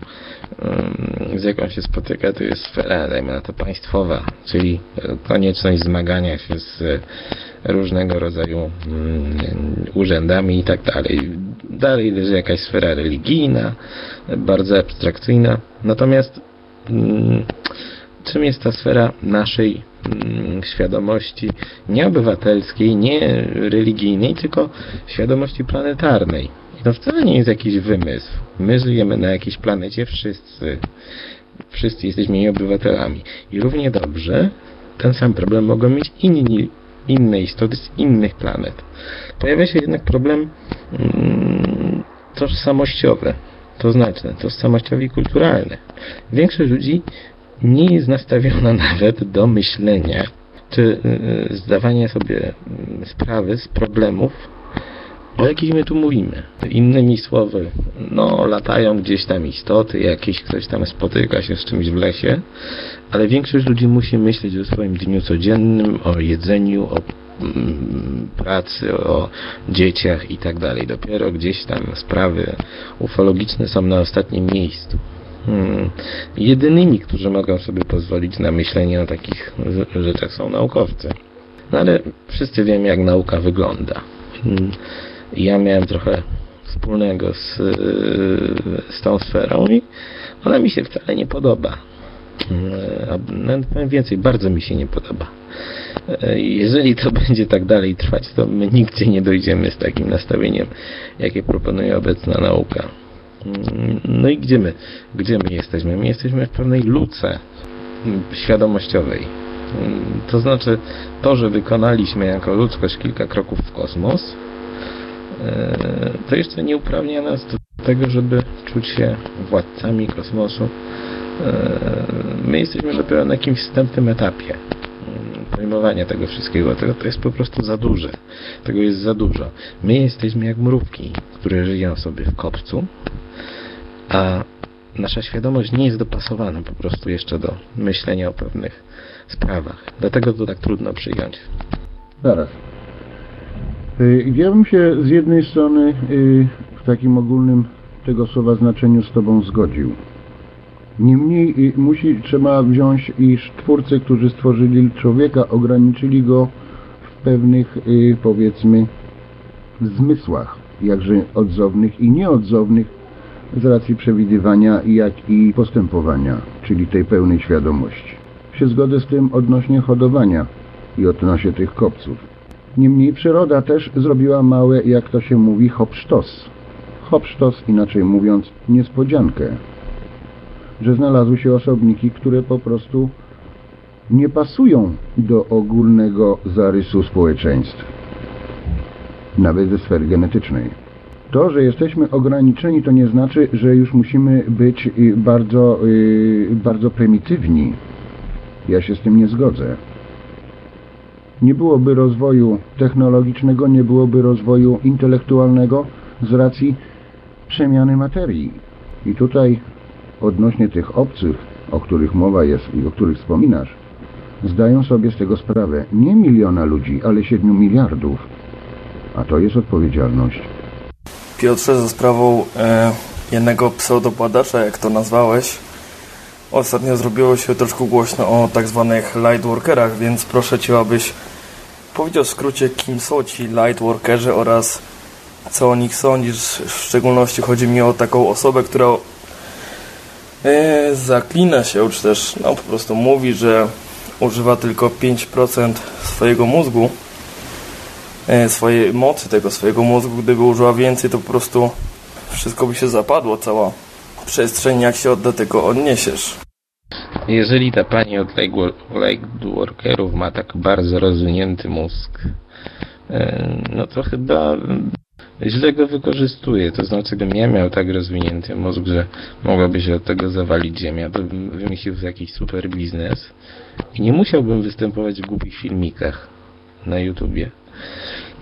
z jaką się spotyka, to jest sfera, dajmy na to państwowa, czyli konieczność zmagania się z e, różnego rodzaju mm, urzędami i tak dalej. Dalej leży jakaś sfera religijna, bardzo abstrakcyjna. Natomiast mm, czym jest ta sfera naszej mm, świadomości nie obywatelskiej, nie religijnej, tylko świadomości planetarnej. To wcale nie jest jakiś wymysł. My żyjemy na jakiejś planecie wszyscy. Wszyscy jesteśmy jej obywatelami. I równie dobrze ten sam problem mogą mieć inni, inne istoty z innych planet. Pojawia się jednak problem mm, tożsamościowy. To znaczy tożsamościowy i kulturalny. Większość ludzi nie jest nastawiona *laughs* nawet do myślenia, czy y, zdawania sobie y, sprawy z problemów, o jakich my tu mówimy. Innymi słowy, no latają gdzieś tam istoty, jakieś ktoś tam spotyka się z czymś w lesie, ale większość ludzi musi myśleć o swoim dniu codziennym, o jedzeniu, o mm, pracy, o dzieciach i tak dalej. Dopiero gdzieś tam sprawy ufologiczne są na ostatnim miejscu. Hmm. Jedynymi, którzy mogą sobie pozwolić na myślenie o takich rzeczach są naukowcy. No ale wszyscy wiemy, jak nauka wygląda. Hmm. Ja miałem trochę wspólnego z, z tą sferą i ona mi się wcale nie podoba. Nawet powiem więcej, bardzo mi się nie podoba. Jeżeli to *laughs* będzie tak dalej trwać, to my nigdzie nie dojdziemy z takim nastawieniem, jakie proponuje obecna nauka. No i gdzie my? Gdzie my jesteśmy? My jesteśmy w pewnej luce świadomościowej. To znaczy, to, że wykonaliśmy jako ludzkość kilka kroków w kosmos, to jeszcze nie uprawnia nas do tego, żeby czuć się władcami kosmosu. E, My jesteśmy dopiero na jakimś wstępnym etapie mm, pojmowania tego wszystkiego. Tego to jest po prostu za duże. Tego jest za dużo. My jesteśmy jak mrówki, które żyją sobie w kopcu, a nasza świadomość nie jest dopasowana po prostu jeszcze do myślenia o pewnych sprawach. Dlatego to tak trudno przyjąć. Zaraz. Y, Ja bym się z jednej strony y, w takim ogólnym tego słowa znaczeniu z Tobą zgodził. Niemniej y, musi, trzeba wziąć, iż twórcy, którzy stworzyli człowieka, ograniczyli go w pewnych, powiedzmy, zmysłach, jakże odzownych i nieodzownych z racji przewidywania, jak i postępowania, czyli tej pełnej świadomości. Się zgodzę z tym odnośnie hodowania i odnośnie tych kopców. Niemniej przyroda też zrobiła małe, jak to się mówi, hopsztos. Hopsztos, inaczej mówiąc, niespodziankę. Że znalazły się osobniki, które po prostu nie pasują do ogólnego zarysu społeczeństw. Nawet ze sfery genetycznej. To, że jesteśmy ograniczeni, to nie znaczy, że już musimy być y, bardzo, y, bardzo prymitywni. Ja się z tym nie zgodzę. Nie byłoby rozwoju technologicznego, nie byłoby rozwoju intelektualnego z racji przemiany materii. I tutaj odnośnie tych obcych, o których mowa jest i o których wspominasz, zdają sobie z tego sprawę nie miliona ludzi, ale siedmiu miliardów. A to jest odpowiedzialność. Piotrze, za sprawą e, jednego pseudobadacza, jak to nazwałeś, ostatnio zrobiło się troszkę głośno o tak zwanych lightworkerach, więc proszę Cię, abyś powiedział w skrócie, kim są ci lightworkerzy oraz co o nich sądzisz. W szczególności chodzi mi o taką osobę, która e, zaklina się, czy też no, po prostu mówi, że używa tylko 5% swojego mózgu, e, swojej mocy tego swojego mózgu. Gdyby użyła więcej, to po prostu wszystko by się zapadło, cała przestrzeń, jak się do tego odniesiesz. Jeżeli ta pani od Lightworkerów ma tak bardzo rozwinięty mózg, e, no to chyba źle go wykorzystuje. To znaczy, gdybym ja miał tak rozwinięty mózg, że mogłaby się od tego zawalić ziemia, to bym wymyślił jakiś super biznes i nie musiałbym występować w głupich filmikach na YouTubie.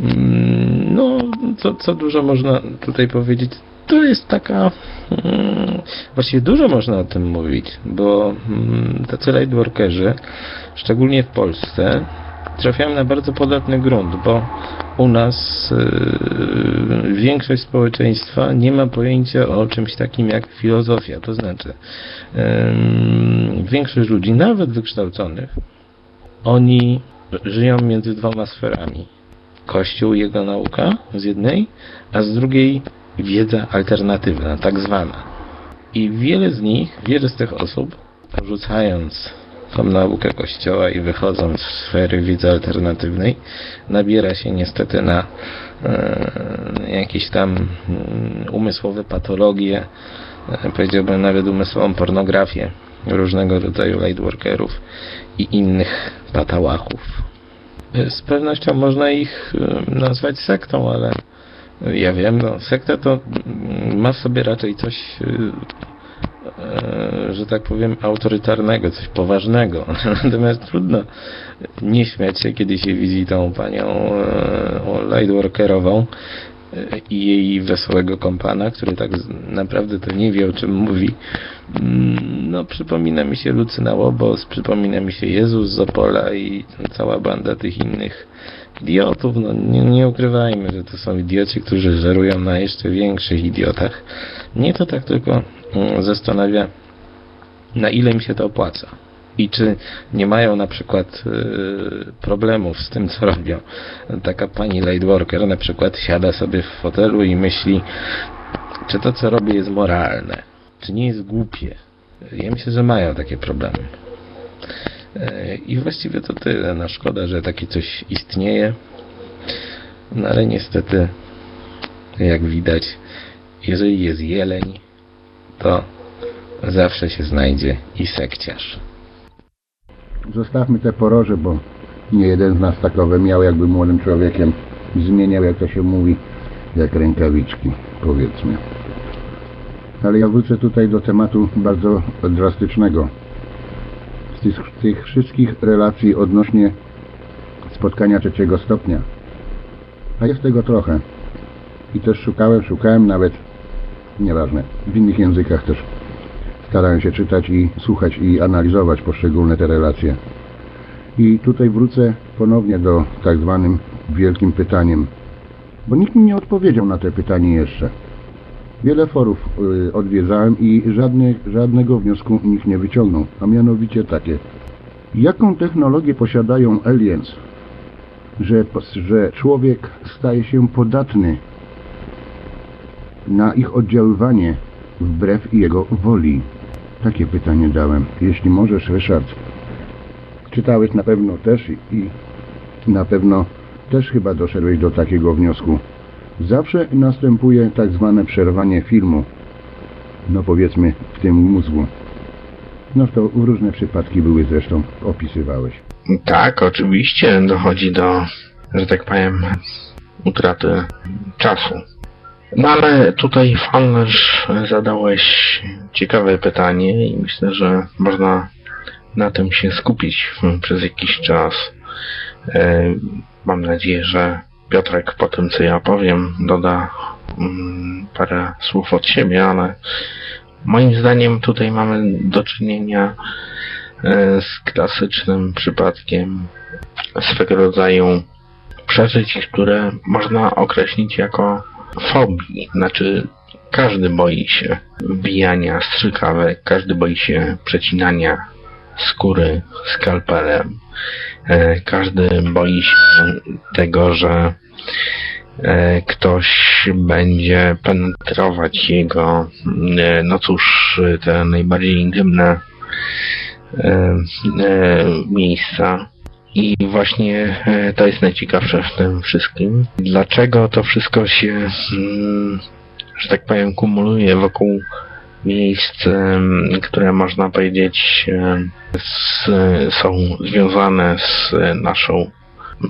Mm, no, co, co dużo można tutaj powiedzieć to jest taka... Hmm, właściwie dużo można o tym mówić, bo hmm, tacy lightworkerzy, szczególnie w Polsce, trafiają na bardzo podatny grunt, bo u nas yy, większość społeczeństwa nie ma pojęcia o czymś takim jak filozofia. To znaczy, yy, większość ludzi, nawet wykształconych, oni żyją między dwoma sferami. Kościół i jego nauka z jednej, a z drugiej wiedza alternatywna, tak zwana. I wiele z nich, wiele z tych osób, rzucając tą naukę Kościoła i wychodząc w sfery wiedzy alternatywnej, nabiera się niestety na e, jakieś tam mm, umysłowe patologie, e, powiedziałbym nawet umysłową pornografię różnego rodzaju lightworkerów i innych patałachów. E, z pewnością można ich nazwać sektą, ale ja wiem, no, sekta to ma w sobie raczej coś, e, że tak powiem, autorytarnego, coś poważnego. *laughs* Natomiast trudno nie śmiać się, kiedy się widzi tą panią e, lightworkerową i jej wesołego kompana, który tak naprawdę to nie wie o czym mówi. Mm, no, przypomina mi się Lucyna Łobos, przypomina mi się Jezus z Opola i cała banda tych innych idiotów, no nie, nie ukrywajmy, że to są idioci, którzy żerują na jeszcze większych idiotach. Mnie to tak tylko mm, zastanawia, na ile mi się to opłaca. I czy nie mają na przykład y, problemów z tym, co robią. Taka pani Lightworker na przykład siada sobie w fotelu i myśli, czy to, co robi jest moralne, czy nie jest głupie. Ja myślę, że mają takie problemy. E, I właściwie to tyle. No szkoda, że takie coś istnieje. No ale niestety, jak widać, jeżeli jest jeleń, to zawsze się znajdzie i sekciarz. Zostawmy te poroże, bo nie jeden z nas takowe miał, jakby młodym człowiekiem zmieniał, jak to się mówi, jak rękawiczki, powiedzmy. Ale ja wrócę tutaj do tematu bardzo drastycznego tych, tych wszystkich relacji odnośnie spotkania trzeciego stopnia. A jest tego trochę. I też szukałem, szukałem nawet, nieważne, w innych językach też starałem się czytać i słuchać i analizować poszczególne te relacje. I tutaj wrócę ponownie do tak zwanym wielkim pytaniem, bo nikt mi nie odpowiedział na te pytanie jeszcze. Wiele forów y, odwiedzałem i żadnego wniosku nikt nie wyciągnął, a mianowicie takie. Jaką technologię posiadają aliens, że, że człowiek staje się podatny na ich oddziaływanie wbrew jego woli? Takie pytanie dałem. Jeśli możesz, Ryszard, czytałeś na pewno też i na pewno też chyba doszedłeś do takiego wniosku. Zawsze następuje tak zwane przerwanie filmu, no powiedzmy w tym mózgu. No to różne przypadki były zresztą, opisywałeś. Tak, oczywiście dochodzi do, że tak powiem, utraty czasu. No ale tutaj Fallerz zadałeś ciekawe pytanie i myślę, że można na tym się skupić przez jakiś czas. E, mam nadzieję, że Piotrek po tym, co ja powiem, doda mm, parę słów od siebie, ale moim zdaniem tutaj mamy do czynienia e, z klasycznym przypadkiem swego rodzaju przeżyć, które można określić jako fobii. Znaczy, każdy boi się wbijania strzykawek, każdy boi się przecinania skóry skalpelem. E, każdy boi się tego, że e, ktoś będzie penetrować jego, e, no cóż, te najbardziej intymne miejsca. I właśnie to jest najciekawsze w tym wszystkim. Dlaczego to wszystko się, mm, że tak powiem, kumuluje wokół miejsc, które można powiedzieć z, są związane z naszą,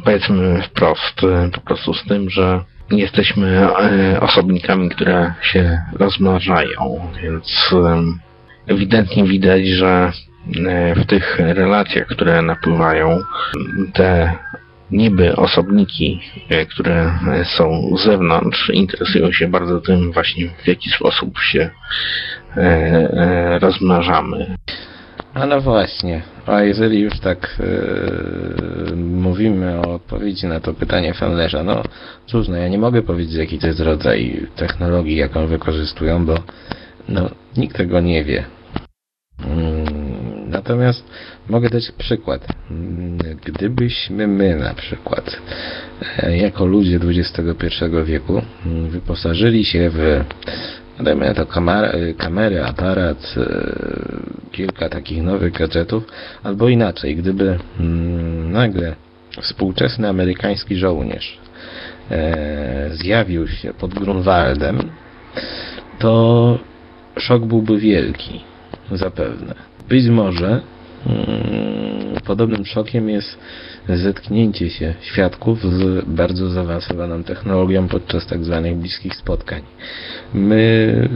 powiedzmy wprost, e, po prostu z tym, że jesteśmy e, osobnikami, które się rozmnażają, więc ewidentnie widać, że e, w tych relacjach, które napływają, te niby osobniki, które są z zewnątrz, interesują się bardzo tym właśnie, w jaki sposób się rozmnażamy. A no właśnie, a jeżeli już tak e, mówimy o odpowiedzi na to pytanie Fenlerza, no cóż, no ja nie mogę powiedzieć jaki to jest rodzaj technologii, jaką wykorzystują, bo no nikt tego nie wie. Mm, Natomiast mogę dać przykład. Mm, Gdybyśmy my na przykład e, jako ludzie XXI wieku mm, wyposażyli się w dajmy to kamery, kamery aparat, e, kilka takich nowych gadżetów, albo inaczej, gdyby mm, nagle współczesny amerykański żołnierz e, zjawił się pod Grunwaldem, to szok byłby wielki, zapewne. Być może podobnym szokiem jest zetknięcie się świadków z bardzo zaawansowaną technologią podczas tak zwanych bliskich spotkań. My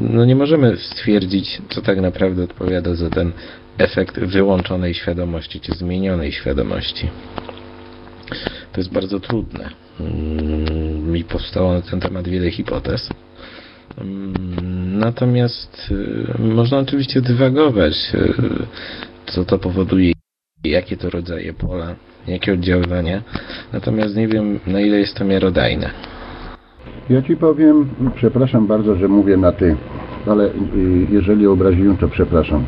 no nie możemy stwierdzić, co tak naprawdę odpowiada za ten efekt wyłączonej świadomości, czy zmienionej świadomości. To jest bardzo trudne. Mm, Mi powstało na ten temat wiele hipotez. Mm, Natomiast y, można oczywiście dywagować, y, co to powoduje, jakie to rodzaje pola, jakie oddziaływania. Natomiast nie wiem, na ile jest to miarodajne. Ja ci powiem, przepraszam bardzo, że mówię na ty, ale y, jeżeli obraziłem, to przepraszam.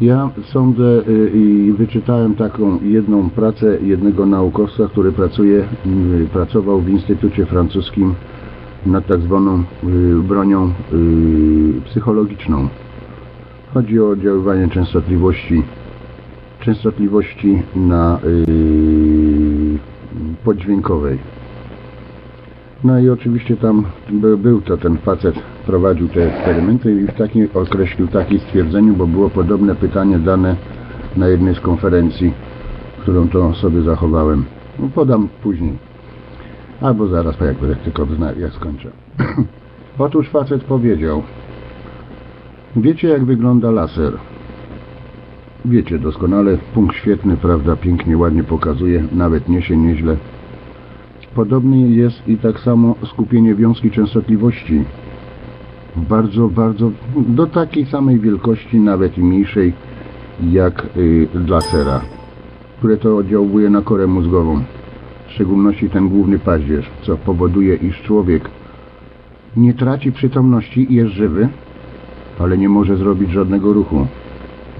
Ja sądzę y, i wyczytałem taką jedną pracę jednego naukowca, który pracuje, y, pracował w Instytucie Francuskim nad tak zwaną bronią psychologiczną. Chodzi o oddziaływanie częstotliwości częstotliwości na y, poddźwiękowej. No i oczywiście tam by, był to ten facet, prowadził te eksperymenty i w takim określił takie stwierdzeniu, bo było podobne pytanie dane na jednej z konferencji, którą to sobie zachowałem. No, podam później. Albo zaraz, jak, jak tylko jak skończę. *clears throat* Otóż facet powiedział, wiecie jak wygląda laser? Wiecie doskonale, punkt świetny, prawda, pięknie, ładnie pokazuje, nawet niesie nieźle. Podobnie jest i tak samo skupienie wiązki częstotliwości. Bardzo, bardzo, do takiej samej wielkości, nawet i mniejszej, jak y, lasera, które to oddziałuje na korę mózgową. W szczególności ten główny paździerz, co powoduje, iż człowiek nie traci przytomności i jest żywy, ale nie może zrobić żadnego ruchu.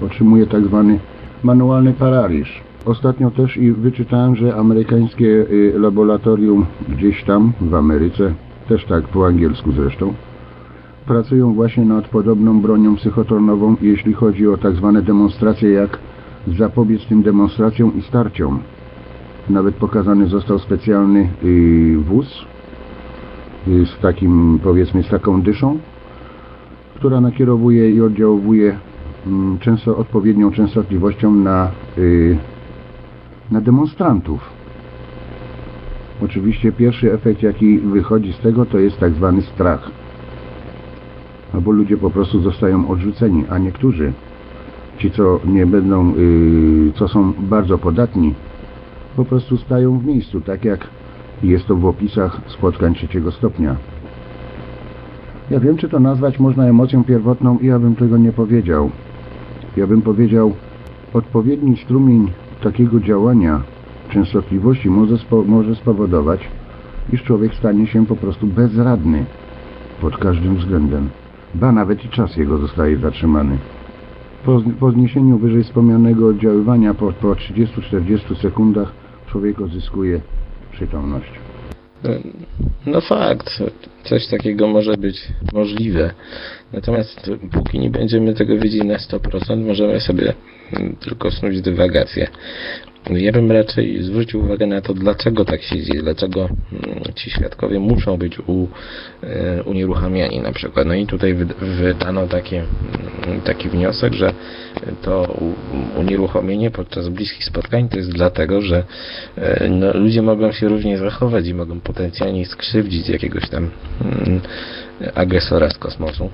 Otrzymuje tak zwany manualny paraliż. Ostatnio też i wyczytałem, że amerykańskie y, laboratorium gdzieś tam w Ameryce, też tak po angielsku zresztą, pracują właśnie nad podobną bronią psychotronową, jeśli chodzi o tak zwane demonstracje, jak zapobiec tym demonstracjom i starciom. Nawet pokazany został specjalny y, wóz y, z takim, powiedzmy, z taką dyszą, która nakierowuje i oddziałuje mm, często odpowiednią częstotliwością na, y, na demonstrantów. Oczywiście pierwszy efekt, jaki wychodzi z tego, to jest tak zwany strach. Albo ludzie po prostu zostają odrzuceni, a niektórzy, ci co nie będą, y, co są bardzo podatni, po prostu stają w miejscu, tak jak jest to w opisach spotkań trzeciego stopnia. Ja wiem, czy to nazwać można emocją pierwotną i ja bym tego nie powiedział. Ja bym powiedział, odpowiedni strumień takiego działania częstotliwości może, spo, może spowodować, iż człowiek stanie się po prostu bezradny pod każdym względem. Ba, nawet i czas jego zostaje zatrzymany. Po, po zniesieniu wyżej wspomnianego oddziaływania po, po 30-40 sekundach człowiek odzyskuje przytomność. No fakt, coś takiego może być możliwe. Natomiast póki nie będziemy tego wiedzieć na 100%, możemy sobie tylko snuć dywagację. Ja bym raczej zwrócił uwagę na to, dlaczego tak się dzieje, dlaczego mm, ci świadkowie muszą być u, e, unieruchamiani na przykład. No i tutaj wydano takie, mm, taki wniosek, że to unieruchomienie podczas bliskich spotkań to jest dlatego, że e, no, ludzie mogą się różnie zachować i mogą potencjalnie skrzywdzić jakiegoś tam mm, agresora z kosmosu.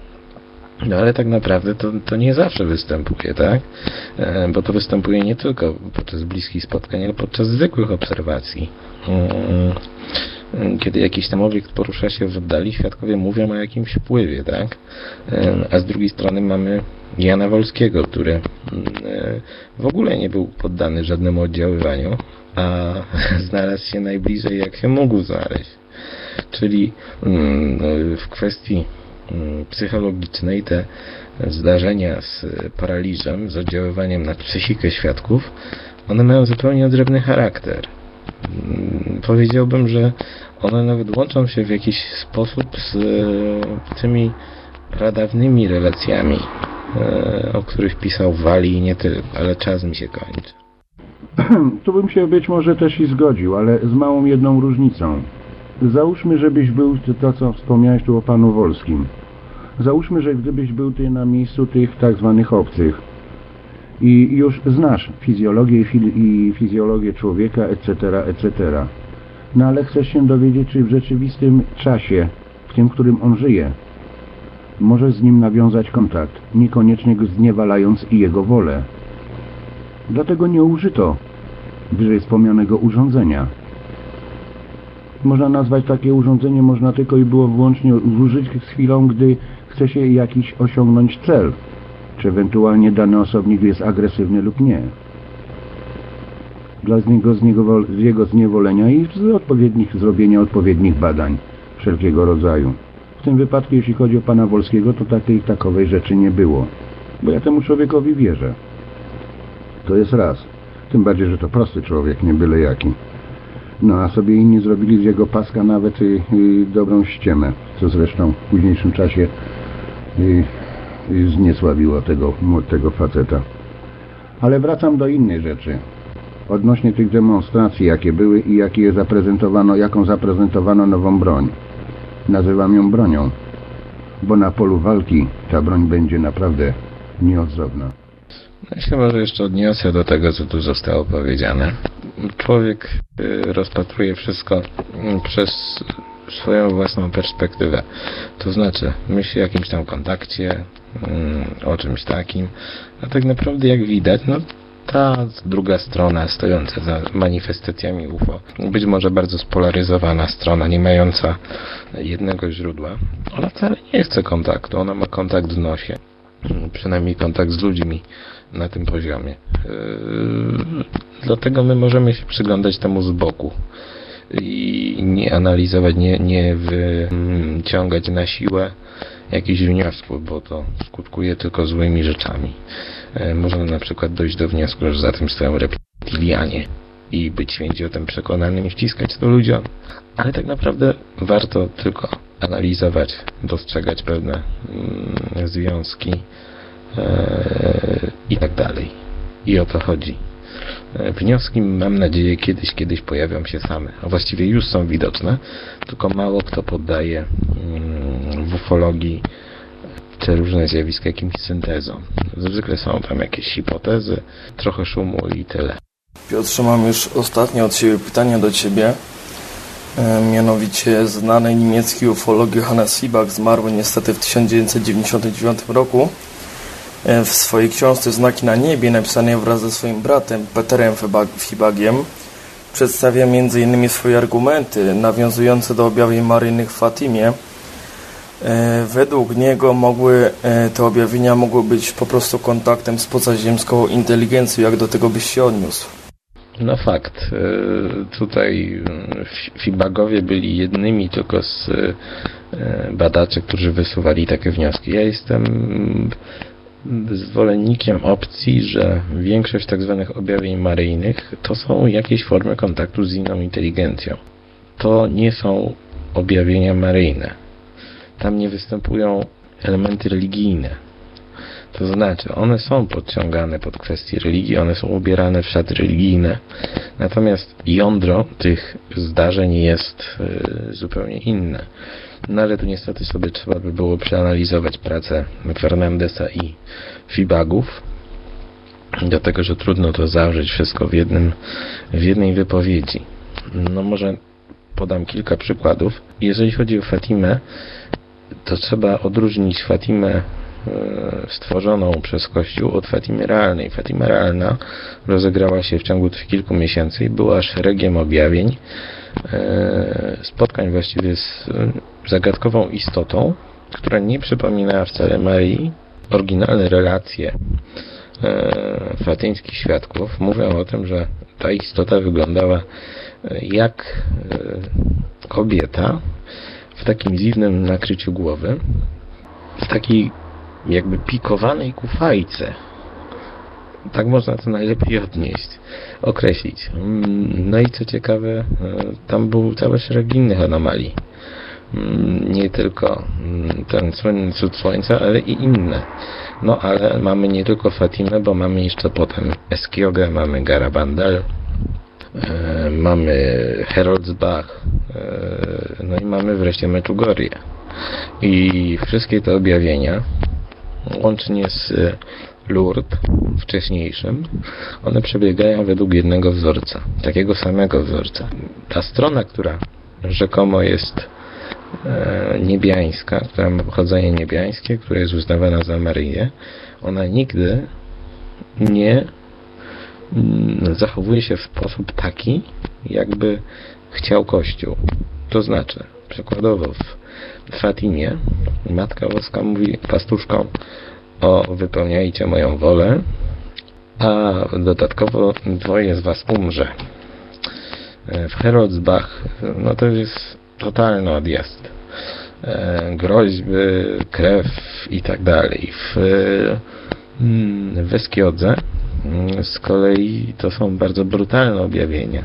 No ale tak naprawdę to, to nie zawsze występuje, tak? E, bo to występuje nie tylko podczas bliskich spotkań, ale podczas zwykłych obserwacji. Mm, kiedy jakiś tam obiekt porusza się w oddali, świadkowie mówią o jakimś wpływie, tak? E, a z drugiej strony mamy Jana Wolskiego, który mm, e, w ogóle nie był poddany żadnemu oddziaływaniu, a *laughs* znalazł się najbliżej jak się mógł znaleźć. Czyli mm, w kwestii Mm, psychologicznej te zdarzenia z paraliżem, z oddziaływaniem na psychikę świadków, one mają zupełnie odrębny charakter. Mm, powiedziałbym, że one nawet łączą się w jakiś sposób z e, tymi pradawnymi relacjami, e, o których pisał Wali i nie tylko, ale czas mi się kończy. *clears throat* Tu bym się być może też i zgodził, ale z małą jedną różnicą. Załóżmy, żebyś był to, co wspomniałeś tu o panu Wolskim. Załóżmy, że gdybyś był ty na miejscu tych tak zwanych obcych i już znasz fizjologię i fizjologię człowieka, etc., etc. No ale chcesz się dowiedzieć, czy w rzeczywistym czasie, w tym, którym on żyje, możesz z nim nawiązać kontakt, niekoniecznie go zniewalając i jego wolę. Dlatego nie użyto wyżej wspomnianego urządzenia. Można nazwać takie urządzenie, można tylko i było wyłącznie użyć z chwilą, gdy chce się jakiś osiągnąć cel, czy ewentualnie dany osobnik jest agresywny lub nie. Dla z niego, z, niego, z jego zniewolenia i z odpowiednich, zrobienia odpowiednich badań wszelkiego rodzaju. W tym wypadku, jeśli chodzi o pana Wolskiego, to takiej takowej rzeczy nie było. Bo ja temu człowiekowi wierzę. To jest raz. Tym bardziej, że to prosty człowiek, nie byle jaki. No a sobie inni zrobili z jego paska nawet y, y, dobrą ściemę, co zresztą w późniejszym czasie y, y, zniesławiło tego, tego faceta. Ale wracam do innej rzeczy. Odnośnie tych demonstracji, jakie były i jakie zaprezentowano, jaką zaprezentowano nową broń. Nazywam ją bronią, bo na polu walki ta broń będzie naprawdę nieodzowna. Ja się może jeszcze odniosę do tego, co tu zostało powiedziane. Człowiek y, rozpatruje wszystko mm, przez swoją własną perspektywę. To znaczy, myśli o jakimś tam kontakcie, mm, o czymś takim, a tak naprawdę jak widać, no ta druga strona stojąca za manifestacjami UFO, być może bardzo spolaryzowana strona, nie mająca jednego źródła, ona wcale nie chce kontaktu, ona ma kontakt w nosie, przynajmniej kontakt z ludźmi na tym poziomie. Yy, dlatego my możemy się przyglądać temu z boku i nie analizować, nie, nie wyciągać na siłę jakichś wniosków, bo to skutkuje tylko złymi rzeczami. Yy, można na przykład dojść do wniosku, że za tym stoją reptilianie i być święci o tym przekonanym i wciskać to ludziom. Ale tak naprawdę warto tylko analizować, dostrzegać pewne mm, związki i tak dalej. I o to chodzi. E, wnioski, mam nadzieję, kiedyś, kiedyś pojawią się same. A właściwie już są widoczne, tylko mało kto poddaje mm, w ufologii te różne zjawiska jakimś syntezom. Zwykle są tam jakieś hipotezy, trochę szumu i tyle. Piotrze, mam już ostatnie od siebie pytanie do Ciebie. E, mianowicie znany niemiecki ufolog Johannes Sibach zmarł niestety w 1999 roku. E, w swojej książce Znaki na niebie, napisanej wraz ze swoim bratem Peterem Fibagiem, przedstawia m.in. swoje argumenty nawiązujące do objawień maryjnych w Fatimie. E, według niego mogły te objawienia mogły być po prostu kontaktem z pozaziemską inteligencją. Jak do tego byś się odniósł? No fakt. Tutaj Fibagowie byli jednymi tylko z badaczy, którzy wysuwali takie wnioski. Ja jestem zwolennikiem opcji, że większość. Tak objawień maryjnych to są jakieś formy kontaktu z inną inteligencją. to nie są objawienia maryjne. Tam nie występują elementy religijne. To znaczy, one są podciągane pod kwestie religii, one są ubierane w szaty religijne, natomiast jądro tych zdarzeń jest y, zupełnie inne. No ale tu niestety sobie trzeba by było przeanalizować pracę Fernandesa i Fibagów, dlatego że trudno to zawrzeć wszystko w, jednym, w jednej wypowiedzi. No może podam kilka przykładów. Jeżeli chodzi o Fatimę, to trzeba odróżnić Fatimę stworzoną przez Kościół od Fatimy realnej. Fatima realna rozegrała się w ciągu tych kilku miesięcy i była szeregiem objawień, e, spotkań właściwie z zagadkową istotą, która nie przypominała wcale Marii. Oryginalne relacje e, fatyńskich świadków mówią o tym, że ta istota wyglądała jak kobieta w takim dziwnym nakryciu głowy, w takiej jakby pikowanej kufajce. Tak można to najlepiej odnieść, określić. No i co ciekawe, tam był cały szereg innych anomalii. Nie tylko ten słynny cud słońca, ale i inne. No ale mamy nie tylko Fatimę, bo mamy jeszcze potem Eskiogę, mamy Garabandal, E, mamy Heroldsbach, e, no i mamy wreszcie Meczugorię. I wszystkie te objawienia, łącznie z Lourdes wcześniejszym, one przebiegają według jednego wzorca, takiego samego wzorca. Ta strona, która rzekomo jest e, niebiańska, która ma pochodzenie niebiańskie, która jest uznawana za Maryję, ona nigdy nie Mm, zachowuje się w sposób taki, jakby chciał Kościół. To znaczy, przykładowo w Fatimie Matka Boska mówi pastuszkom o wypełniajcie moją wolę, a dodatkowo dwoje z was umrze. W Heroldsbach no to jest totalny odjazd. E, groźby, krew i tak dalej. W, mm, w Eskiodze Mm, z kolei to są bardzo brutalne objawienia.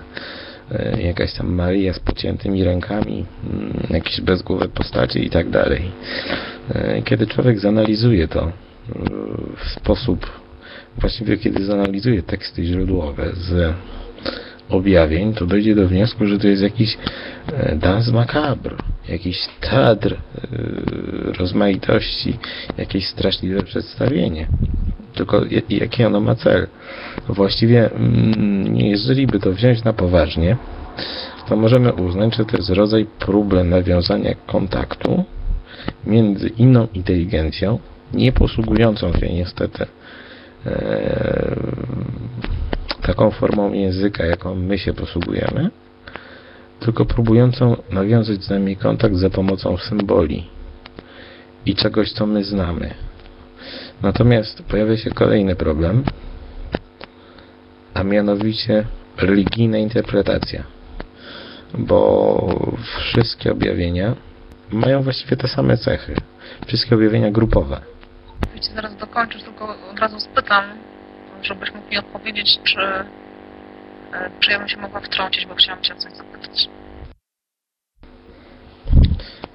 E, jakaś tam Maria z pociętymi rękami, mm, jakieś bezgłowe postacie i tak dalej. E, kiedy człowiek zanalizuje to e, w sposób, właściwie kiedy zanalizuje teksty źródłowe z objawień, to dojdzie do wniosku, że to jest jakiś dans macabre, jakiś teatr rozmaitości, jakieś straszliwe przedstawienie. Tylko jaki ono ma cel? Właściwie, mm, jeżeli by to wziąć na poważnie, to możemy uznać, że to jest rodzaj próby nawiązania kontaktu między inną inteligencją, nie posługującą się niestety e, taką formą języka, jaką my się posługujemy, tylko próbującą nawiązać z nami kontakt za pomocą symboli i czegoś, co my znamy. Natomiast pojawia się kolejny problem, a mianowicie religijna interpretacja. Bo wszystkie objawienia mają właściwie te same cechy. Wszystkie objawienia grupowe. Wiecie, zaraz dokończysz, tylko od razu spytam, żebyś mógł mi odpowiedzieć, czy, e, czy ja bym się mogła wtrącić, bo chciałam Cię o coś zapytać.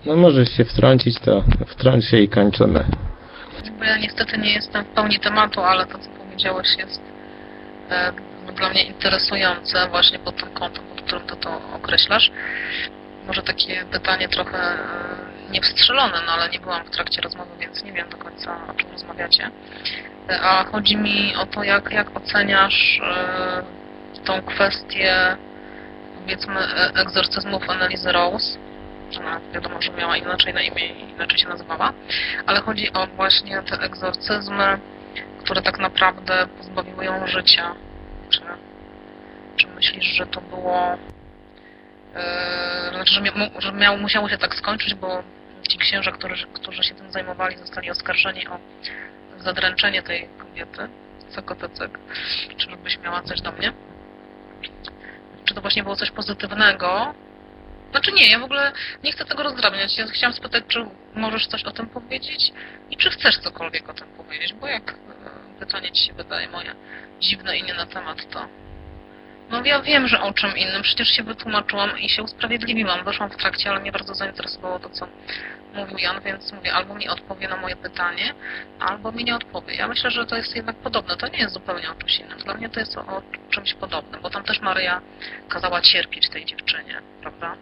No możesz się wtrącić, to wtrąć się i kończymy bo ja niestety nie jestem w pełni tematu, ale to, co powiedziałeś jest e, dla mnie interesujące właśnie pod tym kątem, pod którym to, to określasz. Może takie pytanie trochę e, niewstrzelone, no ale nie byłam w trakcie rozmowy, więc nie wiem do końca, o czym rozmawiacie. E, a chodzi mi o to, jak, jak oceniasz e, tą kwestię powiedzmy e, egzorcyzmów Annelizy Rose ona wiadomo, że miała inaczej na imię i inaczej się nazywała, ale chodzi o właśnie te egzorcyzmy, które tak naprawdę pozbawiły ją życia. Czy, czy myślisz, że to było... Yy, znaczy, że, mia, że miało, musiało się tak skończyć, bo ci księża, którzy, którzy się tym zajmowali, zostali oskarżeni o zadręczenie tej kobiety, cyk, czy żebyś miała coś do mnie? Czy to właśnie było coś pozytywnego, znaczy nie, ja w ogóle nie chcę tego rozdrabniać. Ja chciałam spytać, czy możesz coś o tym powiedzieć i czy chcesz cokolwiek o tym powiedzieć, bo jak e, pytanie Ci się wydaje moje dziwne i nie na temat, to, No ja wiem, że o czym innym. Przecież się wytłumaczyłam i się usprawiedliwiłam. Weszłam w trakcie, ale mnie bardzo zainteresowało to, co mówił Jan, więc mówię, albo mi odpowie na moje pytanie, albo mi nie odpowie. Ja myślę, że to jest jednak podobne. To nie jest zupełnie o czymś innym. Dla mnie to jest o, czymś podobnym, bo tam też Maryja kazała cierpieć tej dziewczynie, prawda?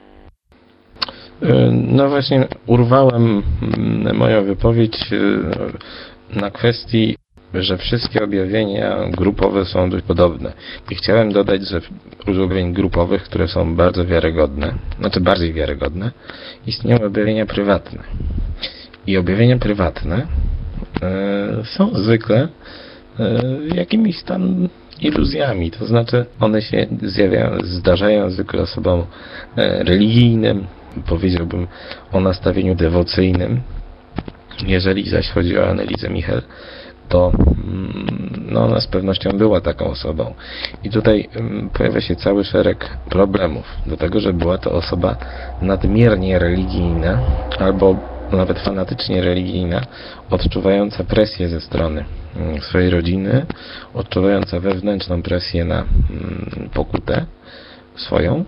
E, No właśnie, urwałem mm, moją wypowiedź e, na kwestii, że wszystkie objawienia grupowe są dość podobne. I chciałem dodać, że z objawień grupowych, które są bardzo wiarygodne, znaczy bardziej wiarygodne, istnieją objawienia prywatne. I objawienia prywatne e, są zwykle jakimiś tam iluzjami, to znaczy one się zjawiają, zdarzają zwykle osobom religijnym, powiedziałbym o nastawieniu dewocyjnym. Jeżeli zaś chodzi o analizę Michel, to mm, no, ona z pewnością była taką osobą. I tutaj mm, pojawia się cały szereg problemów, do tego, że była to osoba nadmiernie religijna, albo nawet fanatycznie religijna, odczuwająca presję ze strony mm, swojej rodziny, odczuwająca wewnętrzną presję na pokutę swoją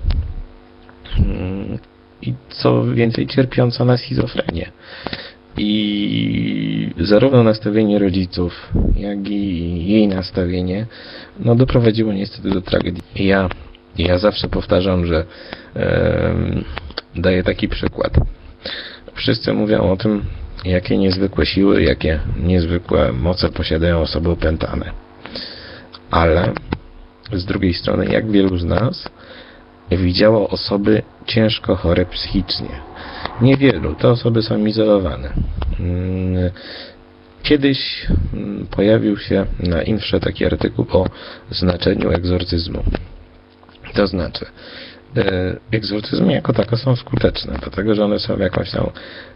i co więcej cierpiąca na schizofrenię. I zarówno nastawienie rodziców, jak i jej nastawienie, no doprowadziło niestety do tragedii. Ja, ja zawsze powtarzam, że em, daję taki przykład. Wszyscy mówią o tym, jakie niezwykłe siły, jakie niezwykłe moce posiadają osoby opętane. Ale z drugiej strony, jak wielu z nas widziało osoby ciężko chore psychicznie. Niewielu, te osoby są izolowane. Mm, Kiedyś mm, pojawił się na Infrze taki artykuł o znaczeniu egzorcyzmu. To znaczy, e, egzorcyzmy jako tako są skuteczne, dlatego że one są jakąś tam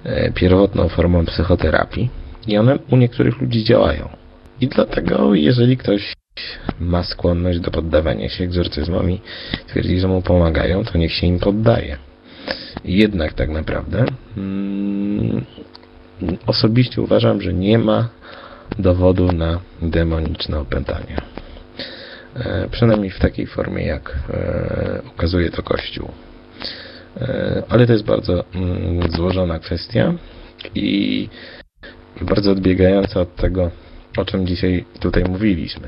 e, pierwotną formą psychoterapii i one u niektórych ludzi działają. I dlatego, jeżeli ktoś ma skłonność do poddawania się egzorcyzmom i twierdzi, że mu pomagają, to niech się im poddaje. Jednak tak naprawdę mm, osobiście uważam, że nie ma dowodu na demoniczne opętanie. E, przynajmniej w takiej formie, jak e, ukazuje to Kościół. E, ale to jest bardzo mm, złożona kwestia i bardzo odbiegająca od tego, o czym dzisiaj tutaj mówiliśmy.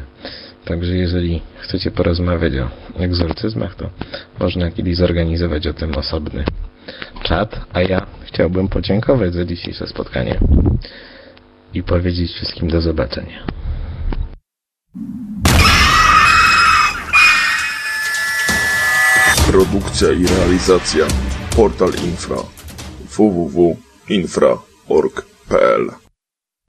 Także jeżeli chcecie porozmawiać o egzorcyzmach, to można kiedyś zorganizować o tym osobny czat, a ja chciałbym podziękować za dzisiejsze spotkanie i powiedzieć wszystkim do zobaczenia. Produkcja i realizacja Portal Infra www.infra.org.pl